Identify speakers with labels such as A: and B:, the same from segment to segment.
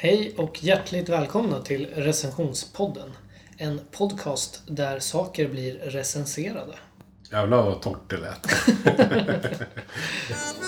A: Hej och hjärtligt välkomna till Recensionspodden. En podcast där saker blir recenserade.
B: Jävlar vad torrt det lät.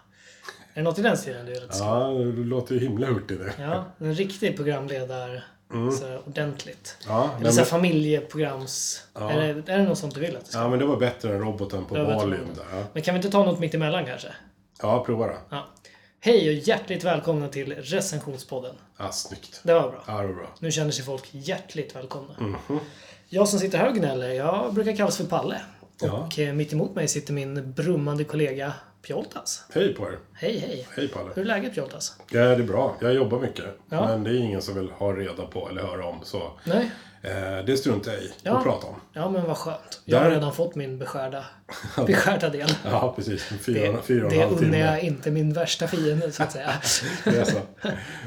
A: Är det något i den stilen du vill att
B: Ja, du låter ju himla hurtig det.
A: Ja, en riktig programledare. Så här, ordentligt.
B: Ja,
A: Eller
B: nej,
A: så här
B: men,
A: familjeprograms... Är, det, är det något sånt du vill att det ska
B: ja, men det var bättre än roboten på Valium där. Ja.
A: Men kan vi inte ta något mitt emellan kanske?
B: ja, prova då.
A: Ja. Hej och hjärtligt välkomna till recensionspodden.
B: Ja, snyggt.
A: Det var bra.
B: Ja, det var bra.
A: Nu känner sig folk hjärtligt välkomna.
B: Mhm.
A: Jag som sitter här och gnäller, jag brukar kallas för Palle.
B: Ja.
A: Och eh, mitt emot mig sitter min brummande kollega Pjoltas.
B: Hej på er.
A: Hej hej!
B: Hej Palle.
A: Hur är läget Pjoltas?
B: Ja, det är bra. Jag jobbar mycket.
A: Ja.
B: Men det är ingen som vill ha reda på eller höra om. Så
A: Nej?
B: eh, det struntar jag i
A: Ja.
B: att prata om.
A: Ja men vad skönt. Jag har
B: Där-
A: redan fått min beskärda, beskärda del.
B: Ja, precis. Fyra,
A: Det,
B: fyra och
A: det unnar jag inte min värsta fiende så att säga.
B: Det är så.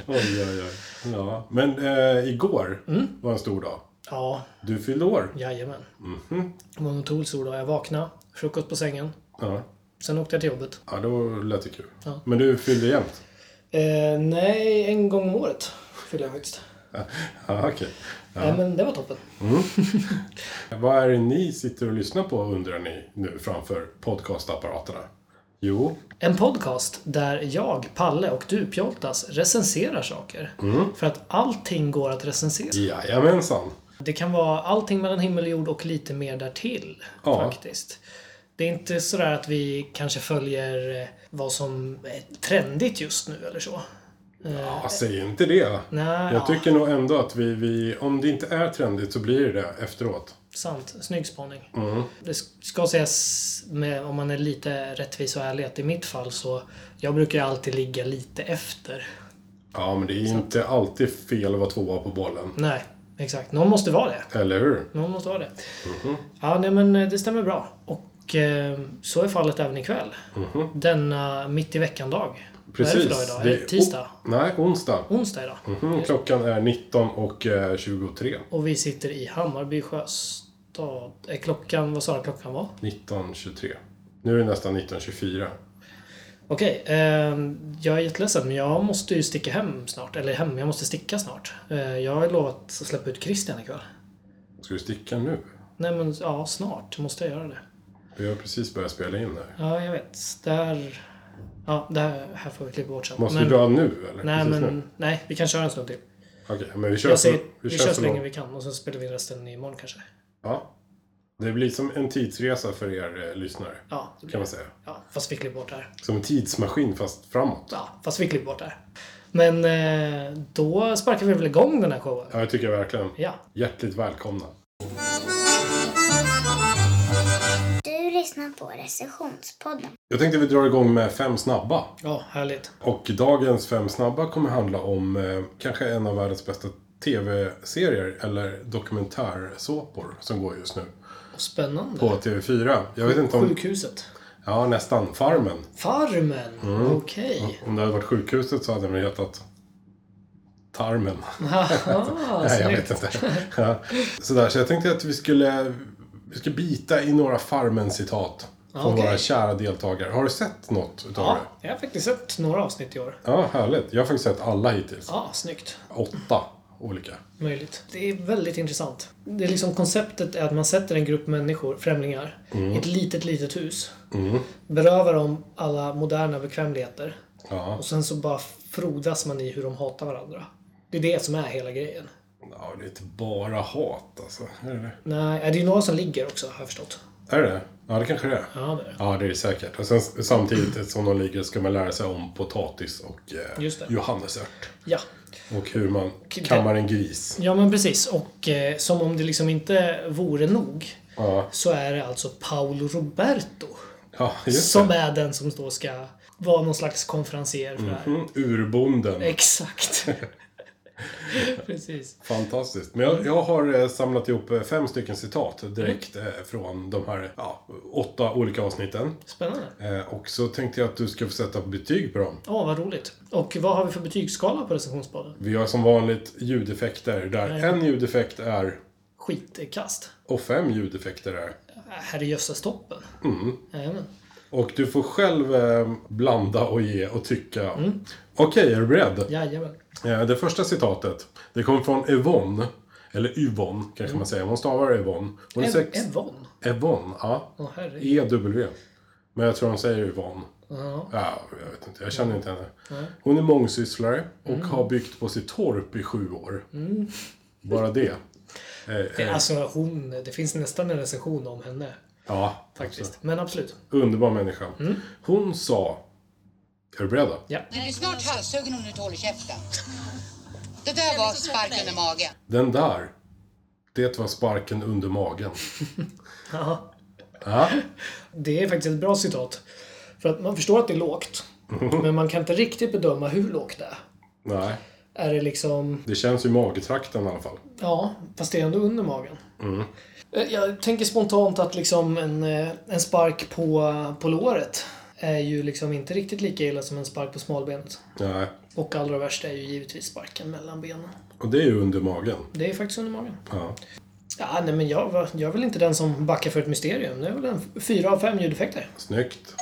B: Oj, oj, oj. Ja. Men eh, igår
A: Mm.
B: var en stor dag.
A: Ja,
B: Du fyllde år.
A: jajamän.
B: Mhm.
A: Det var en otroligt stor dag. Jag vaknade, frukost på sängen.
B: Ja.
A: Sen åkte jag till jobbet.
B: ja, då lät det kul.
A: Ja.
B: Men du fyllde jämt?
A: Eh, nej, en gång om året fyller jag faktiskt.
B: Ja, okej.
A: Nej, men det var toppen.
B: Vad är det ni sitter och lyssnar på undrar ni nu framför podcastapparaterna? Jo,
A: En podcast där jag, Palle och du, Pjoltas, recenserar saker. För att allting går att recensera.
B: jajamensan.
A: Det kan vara allting mellan himmel och jord och lite mer därtill.
B: Ja.
A: Faktiskt. Det är inte sådär att vi kanske följer eh, vad som är trendigt just nu eller så.
B: Ja, säg inte det.
A: Nej,
B: Jag tycker nog ändå att vi, vi, om det inte är trendigt så blir det det efteråt.
A: Sant. Snygg spaning.
B: Mm.
A: Det ska sägas, med, om man är lite rättvis och ärlig, att i mitt fall så... Jag brukar alltid ligga lite efter.
B: Ja, men det är inte alltid fel att vara tvåa på bollen.
A: Nej, exakt. Någon måste vara det.
B: Eller hur?
A: Någon måste vara det.
B: Mhm.
A: Ja, nej men eh, det stämmer bra. Och eh, så är fallet även ikväll. Denna mitt i veckan-dag. Vad är det för dag idag? Är det tisdag?
B: o- nej, onsdag.
A: Onsdag idag.
B: Mhm, Klockan är 19 och eh, 23.
A: Och vi sitter i Hammarby sjöstad. Är klockan... Vad sa du klockan var?
B: 19.23. Nu är det nästan 19.24.
A: Okej, ehm, jag är jätteledsen men jag måste ju sticka hem snart. Eller hem, jag måste sticka snart. Eh, jag har lovat att släppa ut Christian ikväll.
B: Ska du sticka nu?
A: Nej men ja, snart måste jag göra det.
B: Vi har precis börjat spela in här.
A: Ja, jag vet. Där... Ja, det här, här får vi klippa bort sen.
B: Måste
A: men,
B: vi dra nu eller?
A: Nej,
B: Precis
A: men
B: Nu?
A: nej, vi kan köra en stund till.
B: Okej, men vi kör,
A: Jag säger,
B: så,
A: vi,
B: vi
A: kör så länge
B: långt.
A: vi kan och så spelar vi resten imorgon kanske.
B: Ja. Det blir som en tidsresa för er eh, lyssnare.
A: Ja, det blir
B: Kan man säga.
A: Ja, fast vi klipper bort det här.
B: Som en tidsmaskin fast framåt.
A: Ja, fast vi klipper bort det här. Men eh, då sparkar vi väl igång den här showen.
B: Ja, det tycker jag verkligen.
A: Ja.
B: Hjärtligt välkomna.
C: Lyssnar på recensionspodden.
B: Jag tänkte vi drar igång med fem snabba.
A: Ja, härligt.
B: Och dagens fem snabba kommer handla om eh, kanske en av världens bästa tv-serier eller dokumentärsåpor som går just nu.
A: Och spännande.
B: På TV4. Jag vet inte om...
A: Sjukhuset.
B: Ja, nästan. Farmen.
A: Farmen.
B: Mm.
A: Okej.
B: Om det hade varit sjukhuset så hade den hetat Tarmen.
A: Haha,
B: Nej, jag vet inte. Ja. Sådär, så jag tänkte att vi skulle, vi ska bita i några Farmen-citat. Från
A: Okej.
B: våra kära deltagare. Har du sett något utav
A: Ja,
B: det?
A: jag har faktiskt sett några avsnitt i år.
B: Ja, härligt. Jag har faktiskt sett alla hittills.
A: Ja, snyggt.
B: Åtta olika.
A: Möjligt. Det är väldigt intressant. Det är liksom konceptet är att man sätter en grupp människor, främlingar, i ett litet, litet hus.
B: Mm.
A: Berövar dem alla moderna bekvämligheter.
B: Ja.
A: Och sen så bara frodas man i hur de hatar varandra. Det är det som är hela grejen.
B: Ja, det är inte bara hat alltså. Är det?
A: Nej, det är ju några som ligger också, har jag förstått.
B: Är det Ja, det kanske det är.
A: Ja, det är det.
B: Ja, det är det säkert. Och sen, samtidigt som de ligger ska man lära sig om potatis och eh, johannesört.
A: Ja.
B: Och hur man kammar en gris.
A: Ja, men precis. Och eh, som om det liksom inte vore nog
B: Ja,
A: så är det alltså Paolo Roberto
B: ja just
A: som är den som då ska vara någon slags konferencier för det här.
B: Mm, urbonden.
A: Exakt. Precis.
B: Fantastiskt. Men jag, jag har eh, samlat ihop eh, fem stycken citat direkt eh, från de här ja, åtta olika avsnitten.
A: Spännande.
B: Och så tänkte jag att du ska få sätta betyg på dem.
A: Åh, vad roligt. Och vad har vi för betygsskala på recensionspodden?
B: Vi har som vanligt ljudeffekter där
A: Nej.
B: en ljudeffekt är
A: Skitkast.
B: och fem ljudeffekter är.
A: Herrejösses toppen.
B: Mm.
A: Jajamän.
B: Och du får själv blanda och ge och tycka.
A: Mm.
B: Okej, är du beredd?
A: Jajamän.
B: Eh, det första citatet, det kommer från Yvonne. Eller Yvonne, kanske man säger. Hon stavar Yvonne. Hon är sex...
A: Evon?
B: Yvonne, ja. E-W. Men jag tror de säger Yvonne.
A: Ja.
B: Ja, jag vet inte. Jag känner inte henne. Hon är mångsysslare och
A: Mm.
B: har byggt på sitt torp i sju år. Bara det. Eh,
A: Det,
B: eh,
A: alltså, hon, det finns nästan en recension om henne.
B: ja,
A: Faktiskt.
B: alltså,
A: Men absolut.
B: underbar människa.
A: Mm.
B: Hon sa... Är du beredd?
A: Ja.
D: Den är snart halshuggen om du inte håller käften. Det där var sparken i magen.
B: Den där. Det var sparken under magen.
A: Ja.
B: Ja,
A: Det är faktiskt ett bra citat. För att man förstår att det är lågt. Men man kan inte riktigt bedöma hur lågt det är.
B: nej.
A: Är det liksom...
B: Det känns ju i magtrakten i alla fall.
A: Ja, fast det är ändå under magen. Eh, Jag tänker spontant att liksom en, eh, en spark på, på låret är ju liksom inte riktigt lika illa som en spark på smalbenet.
B: Nej.
A: Och allra värst är ju givetvis sparken mellan benen.
B: Och det är ju under magen.
A: Det är faktiskt under magen.
B: Ja.
A: Ja, nej men jag, jag är väl inte den som backar för ett mysterium. Det är väl en fyra av fem ljudeffekter.
B: Snyggt.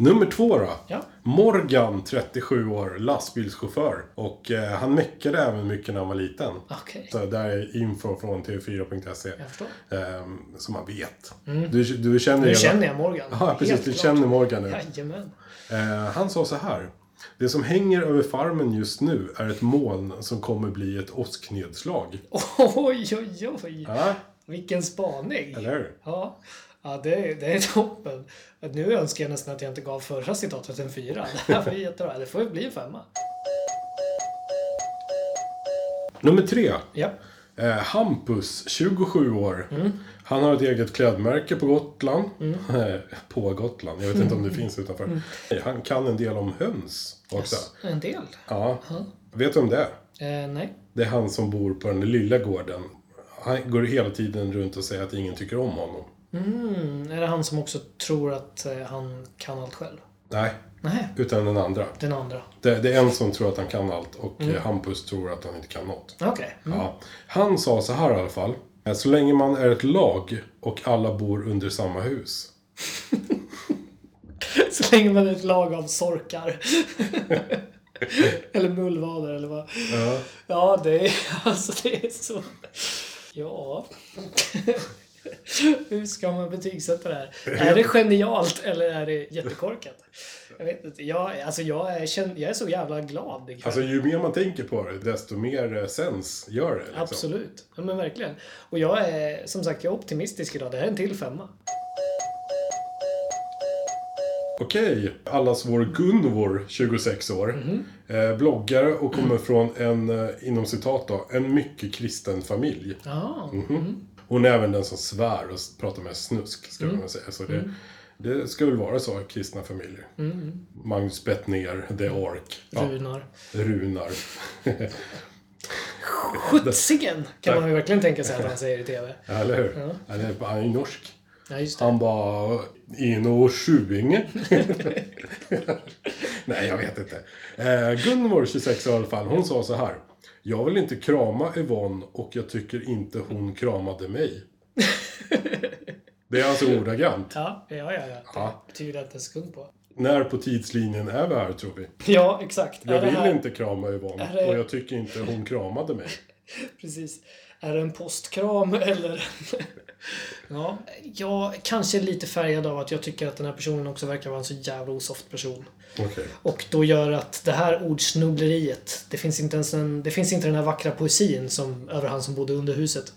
B: Nummer två då.
A: Ja.
B: Morgan, 37 år, lastbilschaufför. Och eh, han meckade även mycket när han var liten.
A: Okej,
B: Så där är info från tv4.se.
A: jag förstår.
B: Ehm, som man vet. Du, du känner
A: Nu känner jag Morgan.
B: Ja, precis.
A: Helt
B: Du
A: klart.
B: känner Morgan nu.
A: Jajamän.
B: Eh, han sa så här. Det som hänger över farmen just nu är ett moln som kommer bli ett åsknedslag.
A: Oj, oj, oj.
B: Ja,
A: Vilken spaning.
B: eller hur?
A: Ja, ja det, det är toppen. Nu önskar jag nästan att jag inte gav förra citatet en fyra. Det här var jättebra. Det får bli en femma.
B: Nummer tre.
A: Ja.
B: Eh, Hampus, 27 år.
A: Mm.
B: Han har ett eget klädmärke på Gotland. på Gotland. Jag vet inte om det finns utanför. Han kan en del om höns också.
A: En del.
B: Ja. Vet du om det är?
A: Eh, nej.
B: Det är han som bor på den lilla gården. Han går hela tiden runt och säger att ingen tycker om honom.
A: Mm, är det han som också tror att eh, han kan allt själv?
B: Nej,
A: Nej,
B: utan den andra.
A: den andra.
B: Det, det är en som tror att han kan allt och
A: Mm.
B: eh, Hampus tror att han inte kan något.
A: Okej. Mm.
B: Ja. Han sa så här i alla fall. Eh, Så länge man är ett lag och alla bor under samma hus.
A: Så länge man är ett lag av sorkar. eller mullvader eller vad.
B: Ja.
A: Ja, det är alltså det är så... Ja. Hur ska man betygsätta det här? Är det genialt eller är det jättekorkat? Jag vet inte. Jag, alltså jag, är, jag är så jävla glad ikväll.
B: Alltså ju mer man tänker på det, desto mer eh, sens gör det. Liksom.
A: Absolut. Ja, men verkligen. Och jag är, som sagt, jag är optimistisk idag. Det här är en till femma.
B: Okej, allas vår Gunvor, 26 år.
A: Mhm.
B: Eh, bloggare och kommer från en, eh, inom citat då, en mycket kristen familj.
A: Ja.
B: Mhm. Hon är även den som svär och pratar med snusk, ska
A: Mm.
B: man säga. Så det, det ska väl vara så i kristna familjer. Magnus Bettner, The Ark. Ja,
A: Runar.
B: Runar.
A: Skjutsingen kan man ju verkligen tänka sig att han säger i TV.
B: Eller hur? Han, är, han är ju norsk.
A: Ja.
B: Han bara in och Sjuinge. Nej, jag vet inte. Eh, Gunvor, 26 år i alla fall, hon sa så här. Jag vill inte krama Yvonne och jag tycker inte hon kramade mig. Det är alltså ordagrant.
A: Ja, ja, ja. ja.
B: Ja.
A: Det jag inte en sekund på.
B: När på tidslinjen är vi här, tror vi?
A: Ja, exakt.
B: Jag vill
A: här,
B: inte krama Yvonne
A: det-
B: och jag tycker inte hon kramade mig.
A: Precis. Är det en postkram eller... ja, jag kanske är lite färgad av att jag tycker att den här personen också verkar vara en så jävla osoft person.
B: Okej.
A: Och då gör att det här ordsnubbleriet, det finns inte ens en, det finns inte den här vackra poesin som, över han som bodde under huset.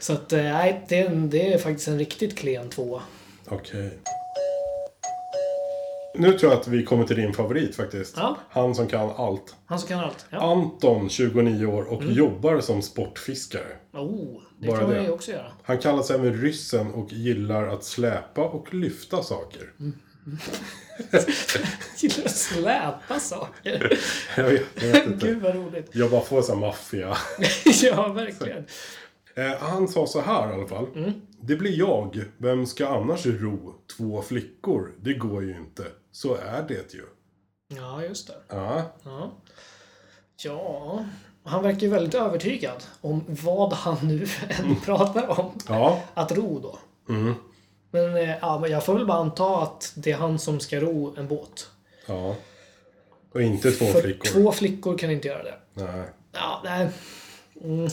A: Så att, eh, nej, det, är en- det är faktiskt en riktigt klen tvåa.
B: Okej. Nu tror jag att vi kommer till din favorit faktiskt.
A: Ja.
B: Han som kan allt.
A: Han som kan allt. Ja.
B: Anton, 29 år och jobbar som sportfiskare.
A: Oh, det
B: Bara
A: kan man ju också göra.
B: Han kallar sig även ryssen och gillar att släpa och lyfta saker.
A: Gillar att släpa saker.
B: Jag vet, jag vet inte.
A: Gud vad roligt.
B: Jag bara får så här maffia.
A: ja, verkligen.
B: Eh, han sa så här i alla fall. Det blir jag. Vem ska annars ro två flickor? Det går ju inte. Så är det ju.
A: Ja, just det.
B: Ja,
A: Ja. ja, han verkar ju väldigt övertygad om vad han nu än pratar om.
B: ja,
A: Att ro då.
B: mm,
A: Men, eh, ja, jag får väl bara anta att det är han som ska ro en båt.
B: ja. Och inte två
A: För
B: flickor.
A: två flickor kan inte göra det.
B: Nej.
A: Ja, nej. Mm.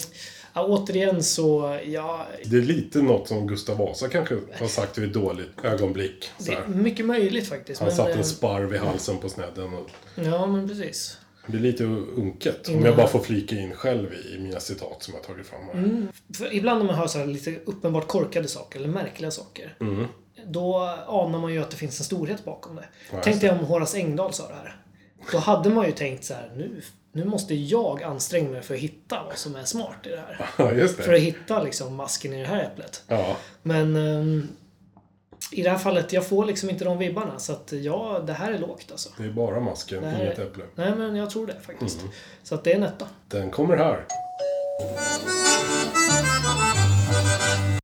A: Ja, återigen så, ja,
B: Det är lite något som Gustav Vasa kanske har sagt vid ett dåligt ögonblick. Så
A: det är
B: här.
A: mycket möjligt faktiskt.
B: Han
A: men,
B: satte
A: eh,
B: en sparv i halsen på snedden. Och
A: Ja, men precis.
B: det är lite unket. Om
A: Mm.
B: jag bara får flika in själv i mina citat som jag tagit fram här.
A: För ibland när man hör så här lite uppenbart korkade saker, eller märkliga saker.
B: Mm.
A: Då anar man ju att det finns en storhet bakom det.
B: just
A: Tänk dig om Horace Engdahl sa det här. Då hade man ju tänkt så här, nu, nu måste jag anstränga mig för att hitta vad som är smart i det här.
B: Ja, just
A: För
B: det.
A: att hitta liksom masken i det här äpplet.
B: Ja,
A: Men ehm, i det här fallet, jag får liksom inte de vibbarna. Så att ja, det här är lågt alltså.
B: det är bara masken,
A: här
B: inget äpple.
A: Nej, men jag tror det faktiskt.
B: Mm.
A: Så att det är en etta.
B: Den kommer här.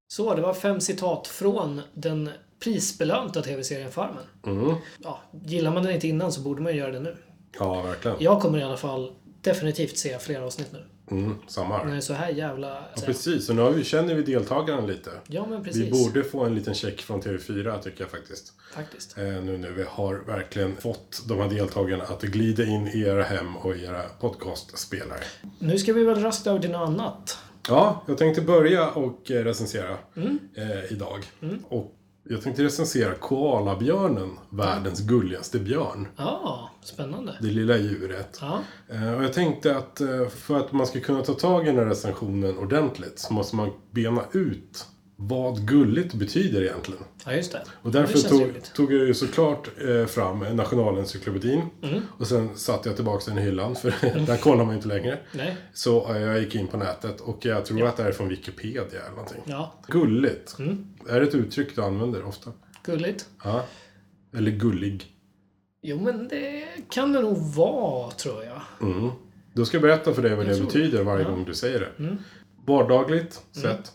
A: Så, det var fem citat från den prisbelönta tv-serien Farmen.
B: Mm.
A: Ja, gillar man den inte innan så borde man ju göra det nu.
B: Ja, verkligen.
A: Jag kommer i alla fall definitivt se flera avsnitt nu.
B: Mm, samma
A: När det
B: här.
A: är så här jävla...
B: Ja, precis, och nu vi, känner vi deltagaren lite.
A: Ja, men
B: Vi
A: precis.
B: borde få en liten check från TV4 tycker jag faktiskt.
A: Faktiskt.
B: Eh, nu när vi har verkligen fått de här deltagarna att glida in i era hem och i era podcastspelare.
A: Nu ska vi väl raskt över till något annat.
B: Ja, jag tänkte börja och eh, recensera
A: Mm.
B: eh, idag. Och jag tänkte recensera koalabjörnen, världens gulligaste björn.
A: Ja, spännande.
B: Det lilla djuret.
A: Ja,
B: Eh, Och jag tänkte att eh, för att man ska kunna ta tag i den här recensionen ordentligt så måste man bena ut vad gulligt betyder egentligen.
A: ja just det.
B: Och
A: det
B: därför
A: känns
B: tog, tog jag ju såklart eh, fram Nationalencyklopedin.
A: Mm.
B: Och sen satte jag tillbaka den i hyllan, för där kollar man inte längre.
A: Nej.
B: Så eh, jag gick in på nätet och jag tror att det är från Wikipedia eller någonting.
A: Ja,
B: Gulligt.
A: Mm.
B: Är det ett uttryck du använder ofta?
A: gulligt.
B: Ja. Eller gullig.
A: Jo, men det kan det nog vara, tror jag.
B: Mm. Då ska jag berätta för dig vad
A: Jag
B: det betyder varje
A: Ja.
B: gång du säger det.
A: Mm.
B: Vardagligt sett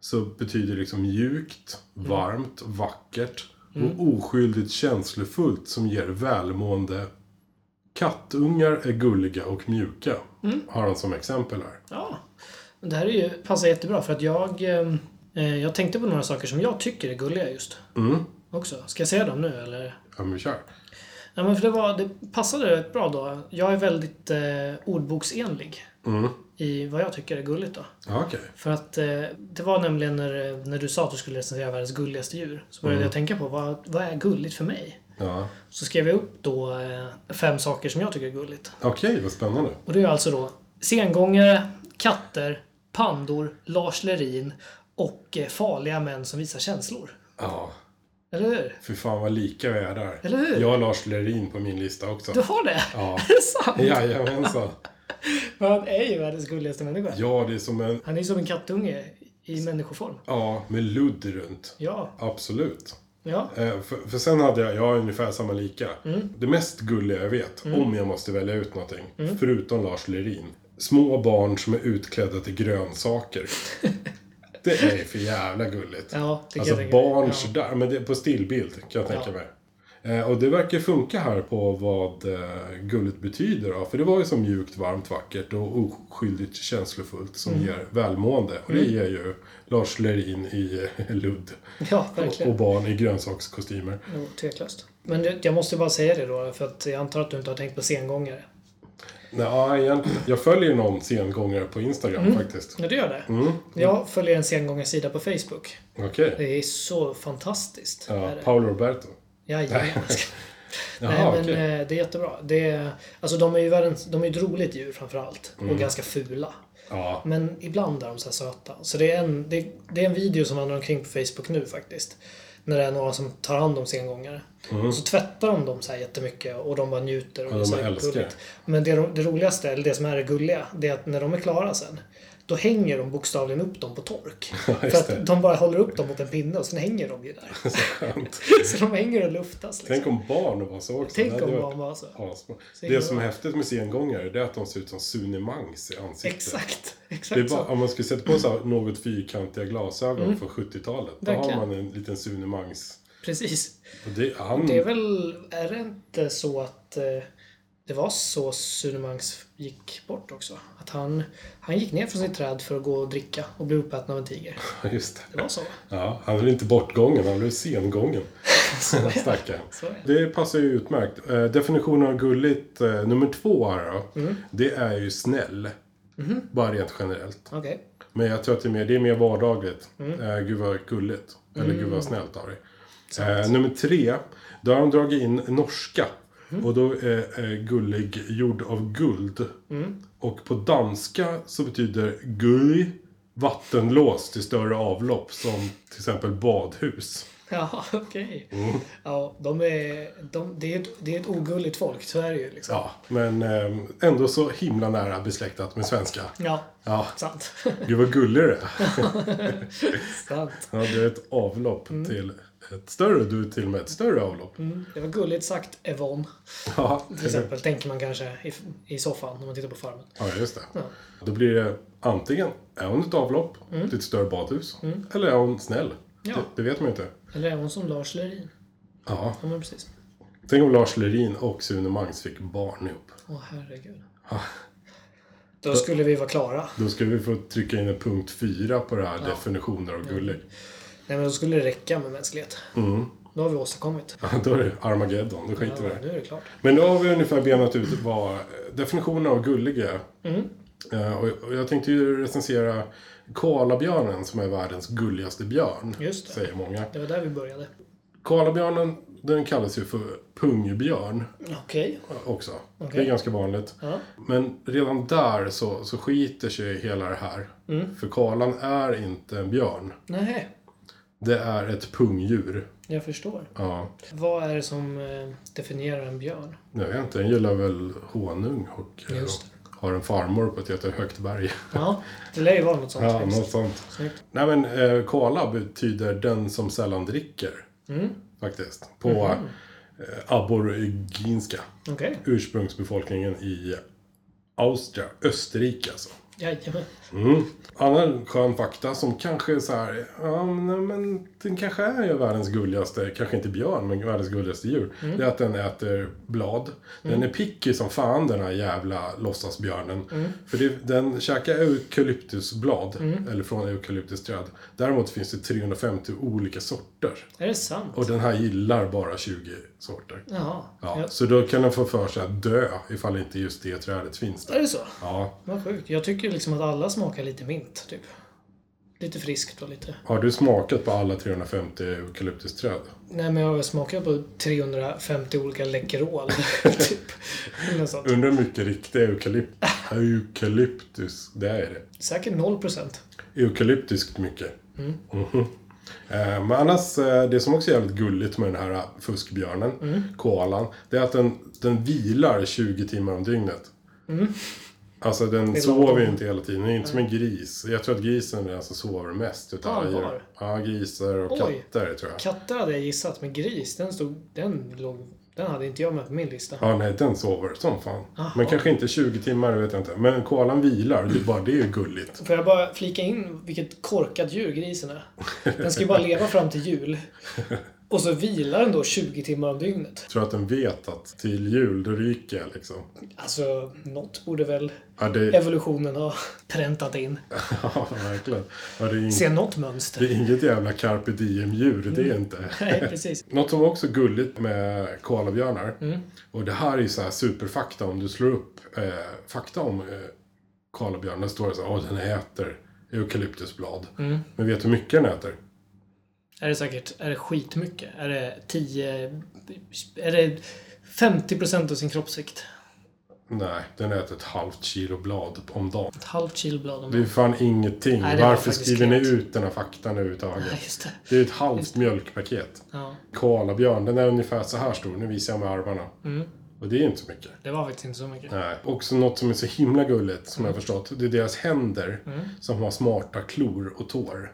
B: så betyder liksom mjukt, varmt, vackert och oskyldigt känslofullt som ger välmående. Kattungar är gulliga och mjuka. Har han som exempel här.
A: Ja. Det här är ju, passar jättebra för att jag... Eh, jag tänkte på några saker som jag tycker är gulliga just.
B: Mm.
A: Också. Ska jag säga dem nu eller?
B: Ja, men kör.
A: Ja, men för det, var, det passade rätt bra då. Jag är väldigt eh, ordboksenlig
B: Mm.
A: I vad jag tycker är gulligt då.
B: Okej.
A: För att eh, det var nämligen när, när du sa att du skulle recensera världens gulligaste djur. Så började jag tänka på vad, vad är gulligt för mig?
B: Ja.
A: Så skrev jag upp då eh, fem saker som jag tycker är gulligt.
B: Okej, vad spännande.
A: Och det är alltså då sengångare, katter, pandor, Lars Lerin och eh, farliga män som visar känslor.
B: Ja,
A: Eller hur?
B: för fan vad lika vi är där.
A: Eller hur?
B: Jag har Lars Lerin på min lista också.
A: Du har det?
B: Ja.
A: Är det sant?
B: Jajamensan.
A: Men Han är ju världens gulligaste människa.
B: Ja, det är som en...
A: Han är ju som en kattunge i människoform.
B: Ja, med ludd runt.
A: Ja.
B: Absolut.
A: Ja.
B: Eh, för, för sen hade jag, jag har ungefär samma lika.
A: Mm.
B: Det mest gulliga jag vet, om jag måste välja ut någonting, förutom Lars Lerin. Små barn som är utklädda till grönsaker. det är för jävla gulligt.
A: Ja,
B: alltså barn
A: Ja.
B: sådär, men det, på stillbild kan jag tänka
A: Ja.
B: mig. Eh, och det verkar funka här på vad eh, gulligt betyder. Då. För det var ju så mjukt, varmt, vackert och oskyldigt känslofullt som
A: Mm.
B: ger välmående. Och det ger ju Lars Lerin i eh, ludd.
A: Ja,
B: Och,
A: verkligen.
B: och barn i grönsakskostymer.
A: Jo, tveklöst. Men jag måste bara säga det då, för att jag antar att du inte har tänkt på sengångare.
B: Nej, egentligen, jag följer någon sengångare på Instagram faktiskt.
A: Ja, du gör det?
B: Mm.
A: Jag följer en sengångarsida på Facebook.
B: Okej.
A: Det är så fantastiskt.
B: Ja. Paolo Roberto.
A: Jajamän.
B: Jaha,
A: Nej, men
B: okej.
A: eh, det är jättebra. Det är, alltså de är ju världens, de är ju ett roligt djur framförallt.
B: Mm.
A: Och ganska fula.
B: Ja,
A: Men ibland är de så här söta. Så det är, en, det, det är en video som vandrar omkring på Facebook nu faktiskt. När det är några som tar hand om sengångare. Och så tvättar de dem så här jättemycket och de bara njuter. Och
B: Mm. Ja, de
A: så
B: älskar
A: gulligt. Men det, det roligaste, eller det som är det gulliga, det är att när de är klara sen. då hänger de bokstavligen upp dem på tork.
B: just
A: För att de bara håller upp dem mot en pinne och sen hänger de ju där.
B: Så.
A: Så de hänger och luftas liksom.
B: Tänk om barn var så också.
A: Tänk om barn var så.
B: asbra.
A: Så
B: Det som är häftigt med sengångare det är att de ser ut som Sune Mangs i ansiktet.
A: Exakt. Exakt
B: bara, om man skulle sätta på så här något fyrkantiga glasögon från 70-talet. Då har
A: Verkligen.
B: man en liten Sune Mangs.
A: Precis.
B: Och det, han,
A: Det är väl, är det inte så att eh, det var så Sune Mangs gick bort också? Att han, han gick ner från sitt träd för att gå och dricka och blev uppäten av en tiger.
B: Just det.
A: Det var så.
B: Ja, han blev inte bortgången, han blev sengången.
A: Är det.
B: Passar ju utmärkt. Eh, definitionen av gulligt, eh, nummer två här då.
A: Mm.
B: Det är ju snäll.
A: Mhm.
B: Bara rent generellt.
A: Okej.
B: Men jag tror att det är mer, det är mer vardagligt.
A: Mm.
B: Eh, gud vad gulligt. Eller gud vad snällt av dig. Eh, nummer tre. Då har de dragit in norska.
A: Mm.
B: Och då är eh, gullig gjord av guld.
A: Mm.
B: Och på danska så betyder gull vattenlås till större avlopp. Som till exempel badhus.
A: Ja, okej.
B: Mm.
A: Ja, de är, de, det, är ett, det är ett ogulligt folk, ju liksom.
B: Ja, men eh, ändå så himla nära besläktat med svenska.
A: Ja,
B: Ja,
A: sant.
B: gud vad gullig du är.
A: sant.
B: Ja, det är ett avlopp
A: Mm.
B: till ett större. Du till och med ett större avlopp.
A: Mm, det var gulligt sagt, Evon.
B: Ja,
A: Till exempel, tänker man kanske i, i soffan när man tittar på Farmen.
B: ja, just det.
A: Ja.
B: Då blir det antingen, är hon ett avlopp till ett större badhus? Eller är hon snäll?
A: Mm. Ja.
B: Det, det vet man ju inte.
A: Eller är hon som Lars Lerin?
B: Ja.
A: Ja, men precis.
B: Tänk om Lars Lerin och Sune Mangs fick barn ihop.
A: Åh, herregud. Då skulle vi vara klara.
B: Då skulle vi få trycka in en punkt fyra på det här definitioner av gullig.
A: Nej, men då skulle det räcka med mänsklighet.
B: Mm.
A: Då har vi åstadkommit.
B: Ja, då är det Armageddon, då skiter vi
A: Ja,
B: det.
A: nu är det klart.
B: Men då har vi ungefär benat ut vad definitionen av gullig är.
A: Mm.
B: Eh, Och jag tänkte ju recensera koalabjörnen som är världens gulligaste björn.
A: Just det.
B: Säger många.
A: Det var där vi började.
B: Koalabjörnen, den kallas ju för pungbjörn
A: Okej.
B: också. Det
A: Okej.
B: är ganska vanligt.
A: Ja.
B: Men redan där så, så skiter sig hela det här.
A: Mm.
B: För koalan är inte en björn.
A: Nej,
B: Det är ett pungdjur.
A: jag förstår.
B: Ja,
A: Vad är det som eh, definierar en björn?
B: jag vet inte, den gillar väl honung och eh, har en farmor på ett jättehögt berg.
A: Ja, det lär ju vara något sånt.
B: Ja,
A: faktiskt.
B: något sånt.
A: Snyggt.
B: Nej men eh, koala betyder den som sällan dricker.
A: Mm.
B: Faktiskt. På eh, aboriginska.
A: Okej.
B: Ursprungsbefolkningen i Austria, Österrike alltså.
A: Jajamän.
B: Mm. Annan skön fakta som kanske är så här, ja men, den kanske är ju världens gulligaste, kanske inte björn, men världens gulligaste djur. Det är att den äter blad. Den är picky som fan den här jävla låtsasbjörnen. För det, den käkar eukalyptusblad, eller från eukalyptusträd. Däremot finns det 350 olika sorter.
A: Är det sant?
B: Och den här gillar bara 20 sorter.
A: Jaha.
B: Ja,
A: Ja.
B: Så då kan den få för sig att dö ifall inte just det trädet finns
A: Är
B: där.
A: det så?
B: Ja.
A: Vad sjukt. Jag tycker liksom att alla smakar lite mint, typ. Lite friskt och lite...
B: Har du smakat på alla 350 eukalyptusträd?
A: Nej, men jag har smakat på 350 olika Läkerol, typ.
B: Undrar hur mycket riktig eukalypt, eukalyptus det är det.
A: Säkert 0 procent.
B: Eukalyptiskt mycket. Mhm. Eh, Men annars, eh, det som också är jävligt gulligt med den här fuskbjörnen, koalan, det är att den, den vilar 20 timmar om dygnet. Alltså den sover ju inte hela tiden. Den är inte som en gris. Jag tror att grisen är den som sover mest utav
A: Allvar?
B: Ja, grisar och
A: Oj.
B: katter tror jag.
A: Katter hade jag gissat, men gris, den stod... Den låg... Den hade inte jag med på min lista.
B: Ja, nej, den sover som fan.
A: Aha.
B: Men kanske inte 20 timmar, vet jag inte. Men koalan vilar, det är bara det är gulligt.
A: Får jag bara flika in vilket korkat djur grisen är? Den ska ju bara leva fram till jul. Och så vilar den då 20 timmar om dygnet.
B: Jag tror att den vet att till jul, då ryker jag liksom.
A: Alltså, något borde väl
B: Ja, det,
A: evolutionen ha präntat in.
B: ja verkligen. Ja, det, är ing,
A: Se något
B: det
A: mönster.
B: är inget jävla carpe diem-djur, det är inte.
A: Nej, precis.
B: Något som också är gulligt med koalabjörnar,
A: Mm.
B: och det här är ju så här superfakta om du slår upp eh, fakta om eh, koalabjörnar, där står det så här, åh den äter eukalyptusblad.
A: Mm.
B: Men vet du hur mycket den äter?
A: Är det säkert, är det skitmycket? Är det 10... Är det 50 procent av sin kroppsvikt?
B: Nej, den äter ett halvt kilo blad om dagen.
A: Ett halvt kilo blad om
B: Det är
A: dagen.
B: fan ingenting.
A: Nej,
B: Varför skriver ni ut den här faktan överhuvudtaget?
A: Nej, just det.
B: Det är ett halvt mjölkpaket.
A: Ja.
B: Koalabjörn, den är ungefär så här stor. Nu visar jag med armarna.
A: Mm.
B: Och det är inte så mycket.
A: Det var faktiskt inte så mycket.
B: Nej. Också något som är så himla gulligt, som jag har förstått. Det är deras händer som har smarta klor och tår.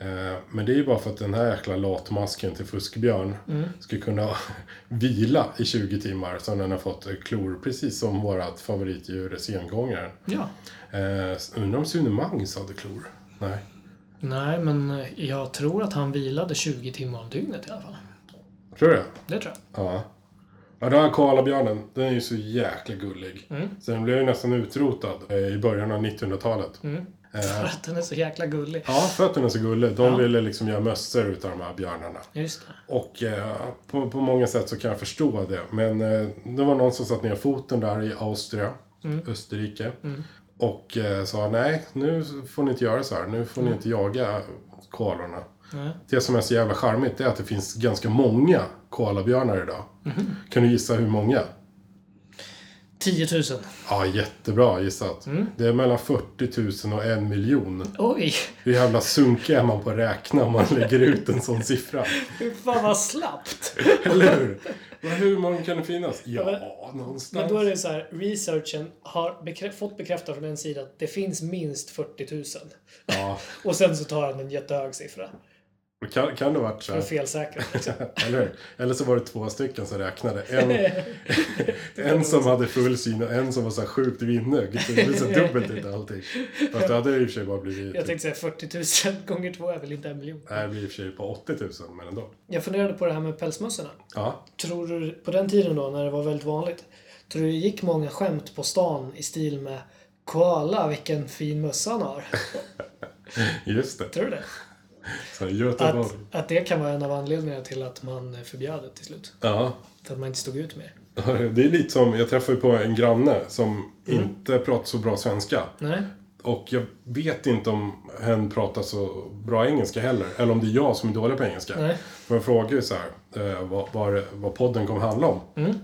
B: Eh, men det är ju bara för att den här jäkla latmasken till fuskbjörn ska kunna vila i 20 timmar. Så den har fått eh, klor, precis som vårat favoritdjur, sengångaren.
A: Ja.
B: Eh, undrar om Sune Mangs hade klor? Nej.
A: Nej, men eh, jag tror att han vilade 20 timmar om dygnet i alla fall.
B: Tror du det?
A: Det tror jag.
B: Ja. Ja, den här koalabjörnen, den är ju så jäkla gullig. Så den blev ju nästan utrotad eh, i början av 1900-talet.
A: För att den är så jäkla gullig.
B: Ja, för att den är så gullig. De
A: Ja.
B: ville liksom göra mössor utav de här björnarna.
A: Just det.
B: Och eh, på, på många sätt så kan jag förstå det. Men eh, det var någon som satt ner foten där i Austria, Österrike. Och eh, sa nej, nu får ni inte göra så här. Nu får ni inte jaga koalorna. Det som är så jävla charmigt är att det finns ganska många koalabjörnar idag. Kan du gissa hur många?
A: 10 000.
B: Ja, jättebra gissat. Det är mellan 40 000 och en miljon.
A: Oj!
B: Hur jävla sunkig är man på att räkna om man lägger ut en sån siffra?
A: Fy fan vad slappt!
B: Eller hur? Men hur många kan det finnas? Ja, någonstans.
A: Men då är det så här, researchen har bekrä- fått bekräftat från en sida att det finns minst 40 000.
B: Ja,
A: Och sen så tar han en jättehög siffra.
B: Kan, kan det ha varit så här?
A: att felsäkra. Liksom.
B: Eller? Eller så var det två stycken som räknade. En, en som hade full syn och en som var så här sjukt vinnögd. Så det blev så dubbelt ut allting. Fast det hade i och för sig bara blivit...
A: Jag tänkte säga 40 000 gånger två är väl inte en miljon.
B: Nej, det blir i och för sig på 80 000, men ändå.
A: Jag funderade på det här med pälsmössorna.
B: Ja.
A: Tror du, på den tiden då när det var väldigt vanligt, tror du det gick många skämt på stan i stil med Koala, vilken fin mössa han har?
B: Just det.
A: Tror du det?
B: Göteborg.
A: Att, att det kan vara en av anledningarna till att man förbjöd det till slut.
B: Ja.
A: För att man inte stod ut mer.
B: Det är lite som, jag träffade på en granne som inte pratar så bra svenska.
A: Nej?
B: Och jag vet inte om hen pratar så bra engelska heller. Eller om det är jag som är dålig på engelska.
A: Nej.
B: Men jag frågade ju så här, eh, vad, vad, vad podden kommer handla om.
A: Mm.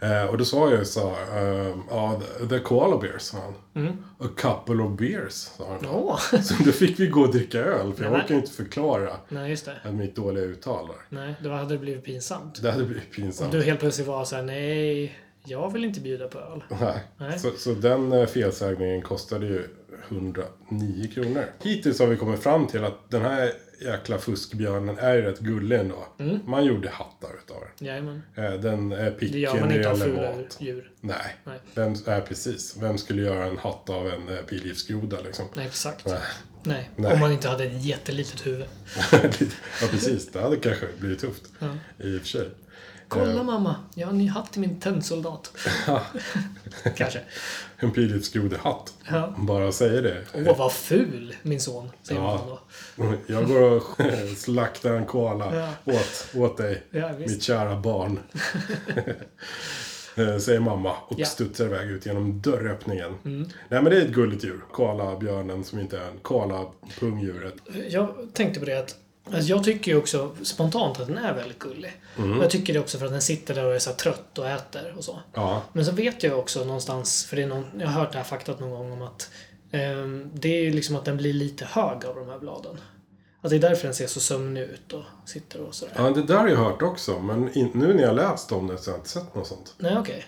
B: Eh, och då sa jag ju så här, eh, ja, the, the koala bears, sa han.
A: Mm.
B: A couple of beers, sa han.
A: Åh!
B: Så då fick vi gå och dricka öl, för jag orkar ju inte förklara
A: Nej, just det.
B: mitt dåliga uttal där.
A: Nej, då hade det blivit pinsamt.
B: Det hade blivit
A: Om
B: pinsamt.
A: du helt plötsligt var såhär, nej, jag vill inte bjuda på öl.
B: Nej.
A: Nej.
B: Så, så den eh, felsägningen kostade ju 109 kronor. Hittills har vi kommit fram till att den här jäkla fuskbjörnen är rätt gullig ändå.
A: Mm.
B: Man gjorde hattar utav den.
A: Jajamän.
B: Eh, Den är
A: Det
B: picken
A: gör man
B: det
A: inte av fula djur.
B: Nej.
A: Nej.
B: Vem, är precis. Vem skulle göra en hatt av en eh, pilgiftsgroda liksom?
A: Nej, exakt.
B: Nej.
A: Nej.
B: Nej.
A: Om man inte hade ett jättelitet huvud.
B: ja, precis. Det hade kanske blivit tufft.
A: Ja.
B: I och för sig.
A: Kolla mamma, jag har en ny hatt till min tennsoldat. Kanske.
B: En pilgiftsgrodehatt.
A: Ja.
B: Bara säger det.
A: Åh, vad ful, min son. Säger
B: Ja.
A: man då.
B: Jag går och slaktar en koala
A: Ja.
B: åt, åt dig.
A: Ja, visst.
B: Mitt kära barn. Eh, Säger mamma och
A: Ja. Mm.
B: studsar iväg ut genom dörröppningen. Nej men det är ett gulligt djur. Koalabjörnen som inte är en koalapungdjuret.
A: Jag tänkte på det att Alltså jag tycker ju också spontant att den är väldigt gullig.
B: Mm.
A: Jag tycker det också för att den sitter där och är så trött och äter och så.
B: Ja,
A: Men så vet jag också någonstans, för det är någon, jag har hört det här faktat någon gång om att ehm, det är ju liksom att den blir lite hög av de här bladen. Att det är därför den ser så sömnig ut och sitter och sådär.
B: ja det där har jag hört också. Men nu när jag läst om det så har jag inte sett något sånt.
A: Nej, okej.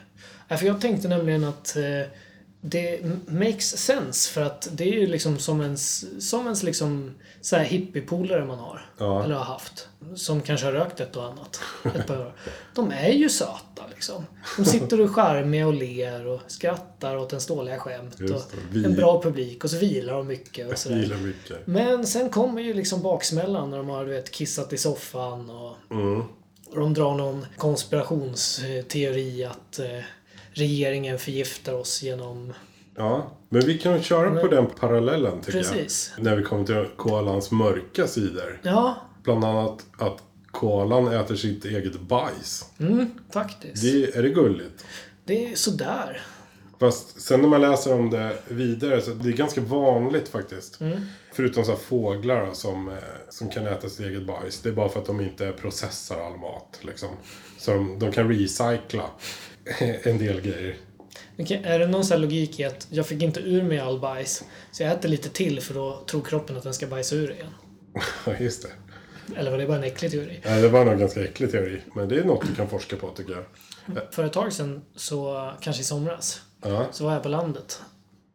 A: Nej, för jag tänkte nämligen att eh, det makes sense för att det är ju liksom som ens, som ens liksom så här hippiepolare man har.
B: Ja.
A: Eller har haft. Som kanske har rökt ett och annat. Ett par år. De är ju söta liksom. De sitter och charmiga och ler och skrattar åt en ståliga skämt. Och.
B: Vi-
A: en bra publik och så vilar de mycket och sådär.
B: mycket.
A: Men sen kommer ju liksom baksmällan när de har du vet, kissat i soffan och,
B: Mm.
A: och de drar någon konspirationsteori att eh, regeringen förgiftar oss genom...
B: Ja, men vi kan köra på den parallellen tycker
A: Precis.
B: jag. När vi kommer till koalans mörka sidor.
A: Ja,
B: Bland annat att koalan äter sitt eget bajs.
A: mm, faktiskt.
B: Det, är det gulligt?
A: Det är sådär.
B: Fast sen när man läser om det vidare så det är ganska vanligt faktiskt. Förutom så fåglar som, eh, som kan äta sitt eget bajs. Det är bara för att de inte processar all mat. Liksom. Så de, de kan recycla en del grejer.
A: Okej, är det någon sån logik i att jag fick inte ur mig all bajs, så jag äter lite till för då tror kroppen att den ska bajsa ur igen?
B: Ja, just det.
A: Eller var det bara en äcklig teori?
B: Nej, det var nog en ganska äcklig teori. Men det är något du kan forska på tycker jag.
A: För ett tag sedan, så, kanske i somras,
B: Ja.
A: så var jag på landet.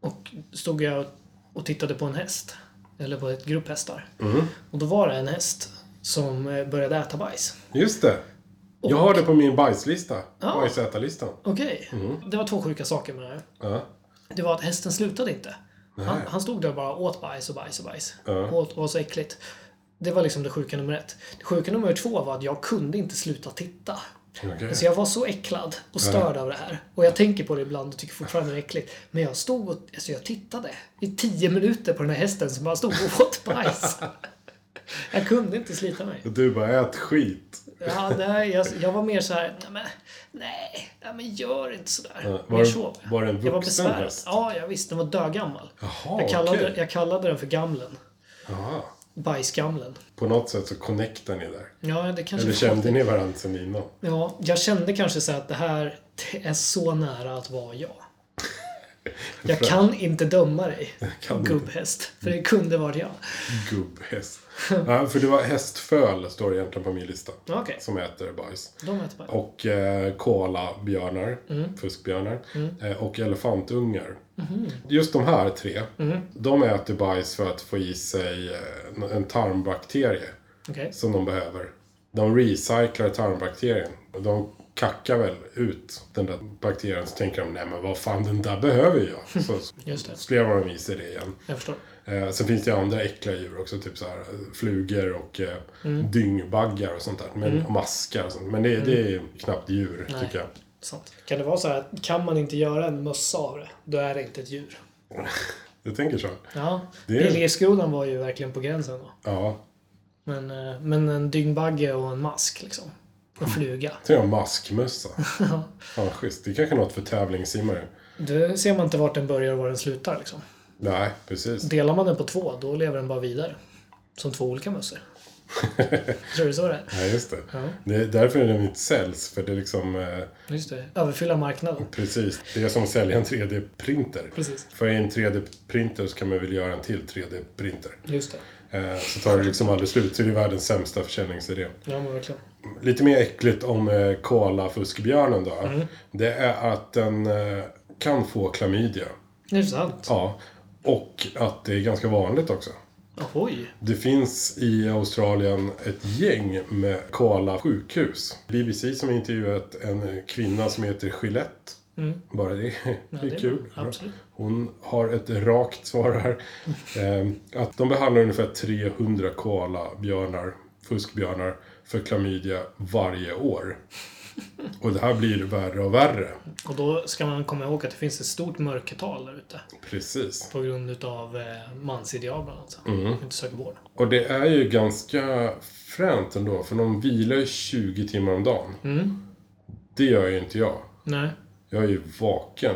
A: Och stod jag och tittade på en häst. Eller på ett grupp hästar. Och då var det en häst som eh, började äta bajs.
B: Just det. Jag har det på min bajslista.
A: Ja.
B: Bajsätarlistan.
A: Okej. Det var två sjuka saker med det här. Det var att hästen slutade inte. Han, han stod där och bara åt bajs och bajs och bajs. Åt och var så äckligt. Det var liksom det sjuka nummer ett. Det sjuka nummer två var att jag kunde inte sluta titta.
B: Okej.
A: Så jag var så äcklad och störd av det här. Och jag tänker på det ibland och tycker fortfarande det är äckligt. Men jag stod och alltså jag tittade i tio minuter på den här hästen som bara stod och åt bajs. Jag kunde inte slita mig.
B: Och Du bara, ät skit.
A: Ja, nej, jag, jag var mer så här, nej men, nej, nej men gör inte sådär.
B: Ja,
A: Mer
B: var det-
A: så.
B: var det en
A: Jag var
B: vuxen
A: besvärad.
B: häst?
A: Ja, jag visste. Den var dögammal.
B: Jaha,
A: jag, kallade,
B: okej.
A: jag kallade den för gamlen.
B: Jaha.
A: Bajsgamlen.
B: På något sätt så connectar ni där.
A: Ja, det kanske
B: Eller kände ni varandra sen innan?
A: Ja, jag kände kanske så att det här det är så nära att vara jag. Jag kan inte döma dig, gubbhäst. För det kunde varit jag.
B: Gubbhäst. ja, för det var hästföl, står det egentligen på min lista.
A: Okej,
B: Som äter bajs.
A: de äter bajs.
B: Och eh, koalabjörnar,
A: Mm.
B: fuskbjörnar. Eh, och elefantungar.
A: Mhm.
B: Just de här tre, de äter bajs för att få i sig eh, en tarmbakterie
A: Okej.
B: som de behöver. De recyclar tarmbakterien. De kackar väl ut den där bakterien så tänker de, nej men vad fan den där behöver jag. Så
A: Just det.
B: slevar de i sig det igen.
A: Jag förstår.
B: Eh, sen finns det ju andra äckliga djur också, typ så här eh, flugor och eh, dyngbaggar och sånt där. Men, och maskar och sånt. Men det, det är knappt djur,
A: Nej.
B: tycker jag.
A: Sant. Kan det vara så här att kan man inte göra en mössa av det, då är det inte ett djur?
B: Du tänker så?
A: Ja,
B: Det är-
A: Liljegrodan var ju verkligen på gränsen då.
B: Ja.
A: Men, eh, men en dyngbagge och en mask liksom. En fluga.
B: Tänk om maskmössa. Fan schysst. Det är kanske något för tävlingssimmare.
A: Då ser man inte vart den börjar och var den slutar liksom.
B: Nej, precis.
A: Delar man den på två, då lever den bara vidare. Som två olika mössor. Tror du så det är?
B: Ja, just det.
A: Ja.
B: Det är därför den inte säljs. För det är liksom, eh,
A: Just det. Överfylla marknaden.
B: precis. Det är som att sälja en 3D-printer.
A: Precis.
B: För i en 3D-printer så kan man väl göra en till 3D-printer.
A: Just det.
B: Eh, så tar det liksom aldrig slut. Så det är världens sämsta försäljningsidé.
A: Ja, men verkligen.
B: Lite mer äckligt om eh, koala-fuskbjörnen då. Det är att den eh, kan få klamydia.
A: Det är sant.
B: Ja. Och att det är ganska vanligt också.
A: Oj.
B: Det finns i Australien ett gäng med koala-sjukhus. BBC som intervjuat en kvinna som heter Gillette. Bara det, är
A: det är
B: kul.
A: Absolut.
B: Hon har ett rakt svar här. Eh, att de behandlar ungefär 300 koalabjörnar, fuskbjörnar, för klamydia varje år. Och det här blir värre och värre.
A: Och då ska man komma ihåg att det finns ett stort mörkertal där ute.
B: Precis.
A: På grund utav eh, mansideal bland annat.
B: Mm.
A: Inte söker vård.
B: Och det är ju ganska fränt ändå, för de vilar ju 20 timmar om dagen.
A: Mm.
B: Det gör ju inte jag.
A: Nej.
B: Jag är ju vaken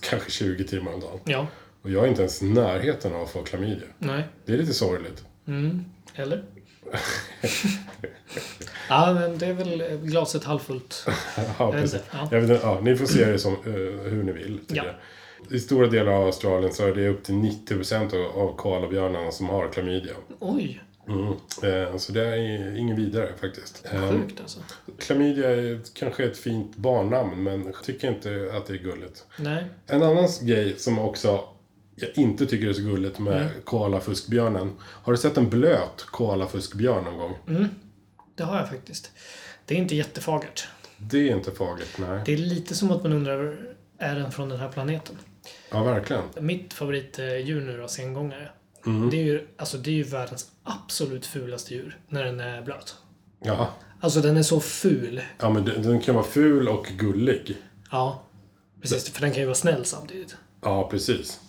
B: kanske 20 timmar om dagen.
A: Ja.
B: Och jag är inte ens i närheten av att få klamydia.
A: Nej.
B: Det är lite sorgligt.
A: Mm. Eller? Ja, men det är väl glaset halvfullt.
B: Ja, precis.
A: ja.
B: Jag vet inte, ja, ni får se det som, eh, hur ni vill.
A: Ja.
B: jag. I stora delar av Australien så är det upp till 90% av, av koalabjörnarna som har klamydia.
A: Oj.
B: Mm. Eh, så det är ingen vidare faktiskt. Eh,
A: Sjukt alltså.
B: klamydia är kanske ett fint barnnamn men jag tycker inte att det är gulligt.
A: Nej.
B: En annan grej som också jag inte tycker är så gulligt med
A: Mm.
B: koalafuskbjörnen. Har du sett en blöt koalafuskbjörn någon gång?
A: Mm. Det har jag faktiskt. Det är inte jättefagert.
B: Det är inte fagert, nej.
A: Det är lite som att man undrar, är den från den här planeten?
B: Ja, verkligen.
A: Mitt favoritdjur nu då, sengångare.
B: Mm.
A: Det, är ju, alltså, det är ju världens absolut fulaste djur när den är blöt.
B: Ja.
A: Alltså den är så ful.
B: ja, men den den kan vara ful och gullig.
A: Ja. Precis, för den kan ju vara snäll samtidigt.
B: Ja, precis.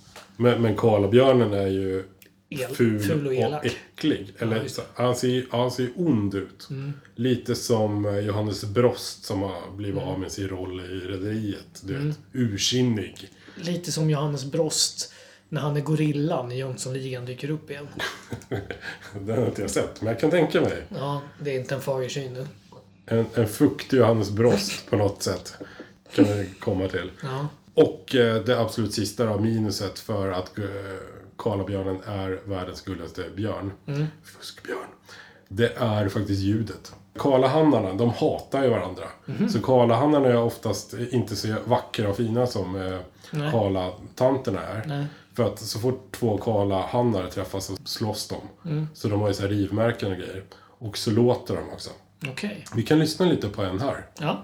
B: Men, men koalabjörnen är ju
A: El,
B: ful,
A: ful och elak.
B: äcklig. Eller, så, han, ser, han ser ond ut.
A: Mm.
B: Lite som eh, Johannes Brost som har blivit
A: Mm.
B: av med sin roll i Rederiet. Du vet, ursinnig.
A: Lite som Johannes Brost när han är gorillan i Jönssonligan dyker upp igen.
B: Den har inte jag sett, men jag kan tänka mig.
A: Ja, det är inte en fager syn.
B: En, en fuktig Johannes Brost på något sätt. Kan det komma till.
A: Ja.
B: Och eh, det absolut sista då, minuset för att eh, koalabjörnen är världens gulligaste björn.
A: Mm.
B: Fuskbjörn. Det är faktiskt ljudet. Karlahannarna, de hatar ju varandra.
A: Mhm.
B: Så Karlahannarna är oftast inte så vackra och fina som eh. Karlatanterna är.
A: Nej.
B: För att så fort två Karlahannar träffas så slåss de.
A: Mm.
B: Så de har ju så här rivmärken och grejer. Och så låter de också.
A: Okej.
B: Vi kan lyssna lite på en här.
A: Ja.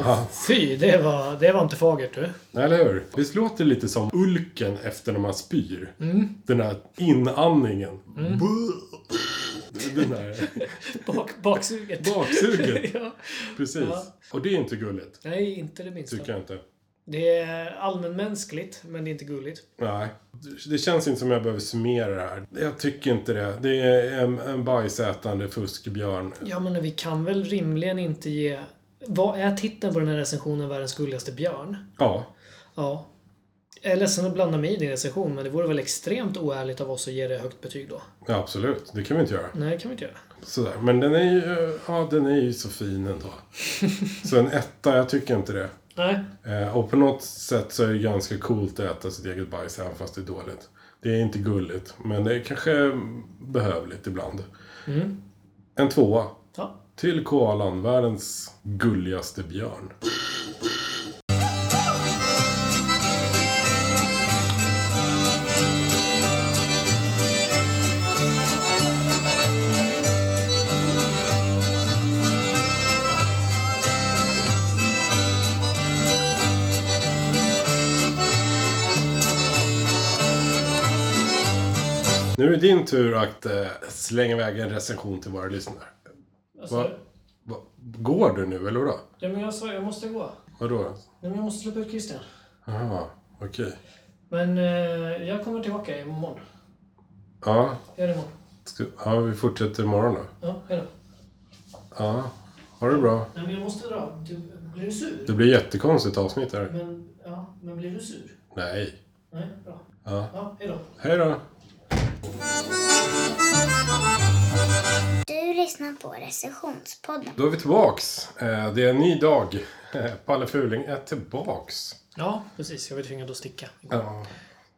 B: Aha.
A: Fy, det var, det var inte fagert du.
B: Eller hur? Visst låter det lite som ulken efter när man spyr?
A: Mm.
B: Den här inandningen. Den här
A: Bak, baksuget.
B: baksuget.
A: ja.
B: Precis.
A: Ja.
B: Och det är inte gulligt.
A: Nej, inte det minsta.
B: Tycker jag inte.
A: Det är allmänmänskligt, men det är inte gulligt.
B: Nej. Det känns inte som jag behöver summera det här. Jag tycker inte det. Det är en, en bajsätande fuskbjörn.
A: Ja, men vi kan väl rimligen inte ge... Vad är titeln på den här recensionen Världens gulligaste björn?
B: Ja.
A: Ja. Jag är ledsen att blanda mig i din recension, men det vore väl extremt oärligt av oss att ge det högt betyg då?
B: ja, absolut. Det kan vi inte göra.
A: Nej, det kan vi inte göra.
B: Sådär. Men den är ju, ja, den är ju så fin ändå. Så en etta, jag tycker inte det.
A: Nej.
B: Eh, och på något sätt så är det ganska coolt att äta sitt eget bajs även fast det är dåligt. Det är inte gulligt, men det är kanske behövligt ibland.
A: Mm.
B: En tvåa.
A: Ja.
B: Till koalan, världens gulligaste björn. Nu är det din tur att eh, slänga iväg en recension till våra lyssnare.
A: Alltså,
B: Va? Va? Går du nu, eller vadå?
A: ja, men jag sa jag måste gå.
B: Vadå?
A: Nej, men jag måste släppa ut Christian.
B: Jaha, okej.
A: Men eh, jag kommer tillbaka imorgon.
B: Ja,
A: gör det imorgon.
B: ska, ja, vi fortsätter imorgon då.
A: Ja, hejdå.
B: Ja, ha det bra.
A: Nej, men jag måste dra. Du, blir du sur?
B: Det blir jättekonstigt avsnitt här.
A: Men, ja, men blir du sur?
B: Nej.
A: Nej, bra.
B: Ja.
A: Ja, hejdå.
B: Hej då.
C: Du lyssnar på recensionspodden.
B: Då är vi tillbaks. Eh, Det är en ny dag. Palle Fuling är tillbaks.
A: Ja, precis. Jag var tvingad att sticka.
B: Ja.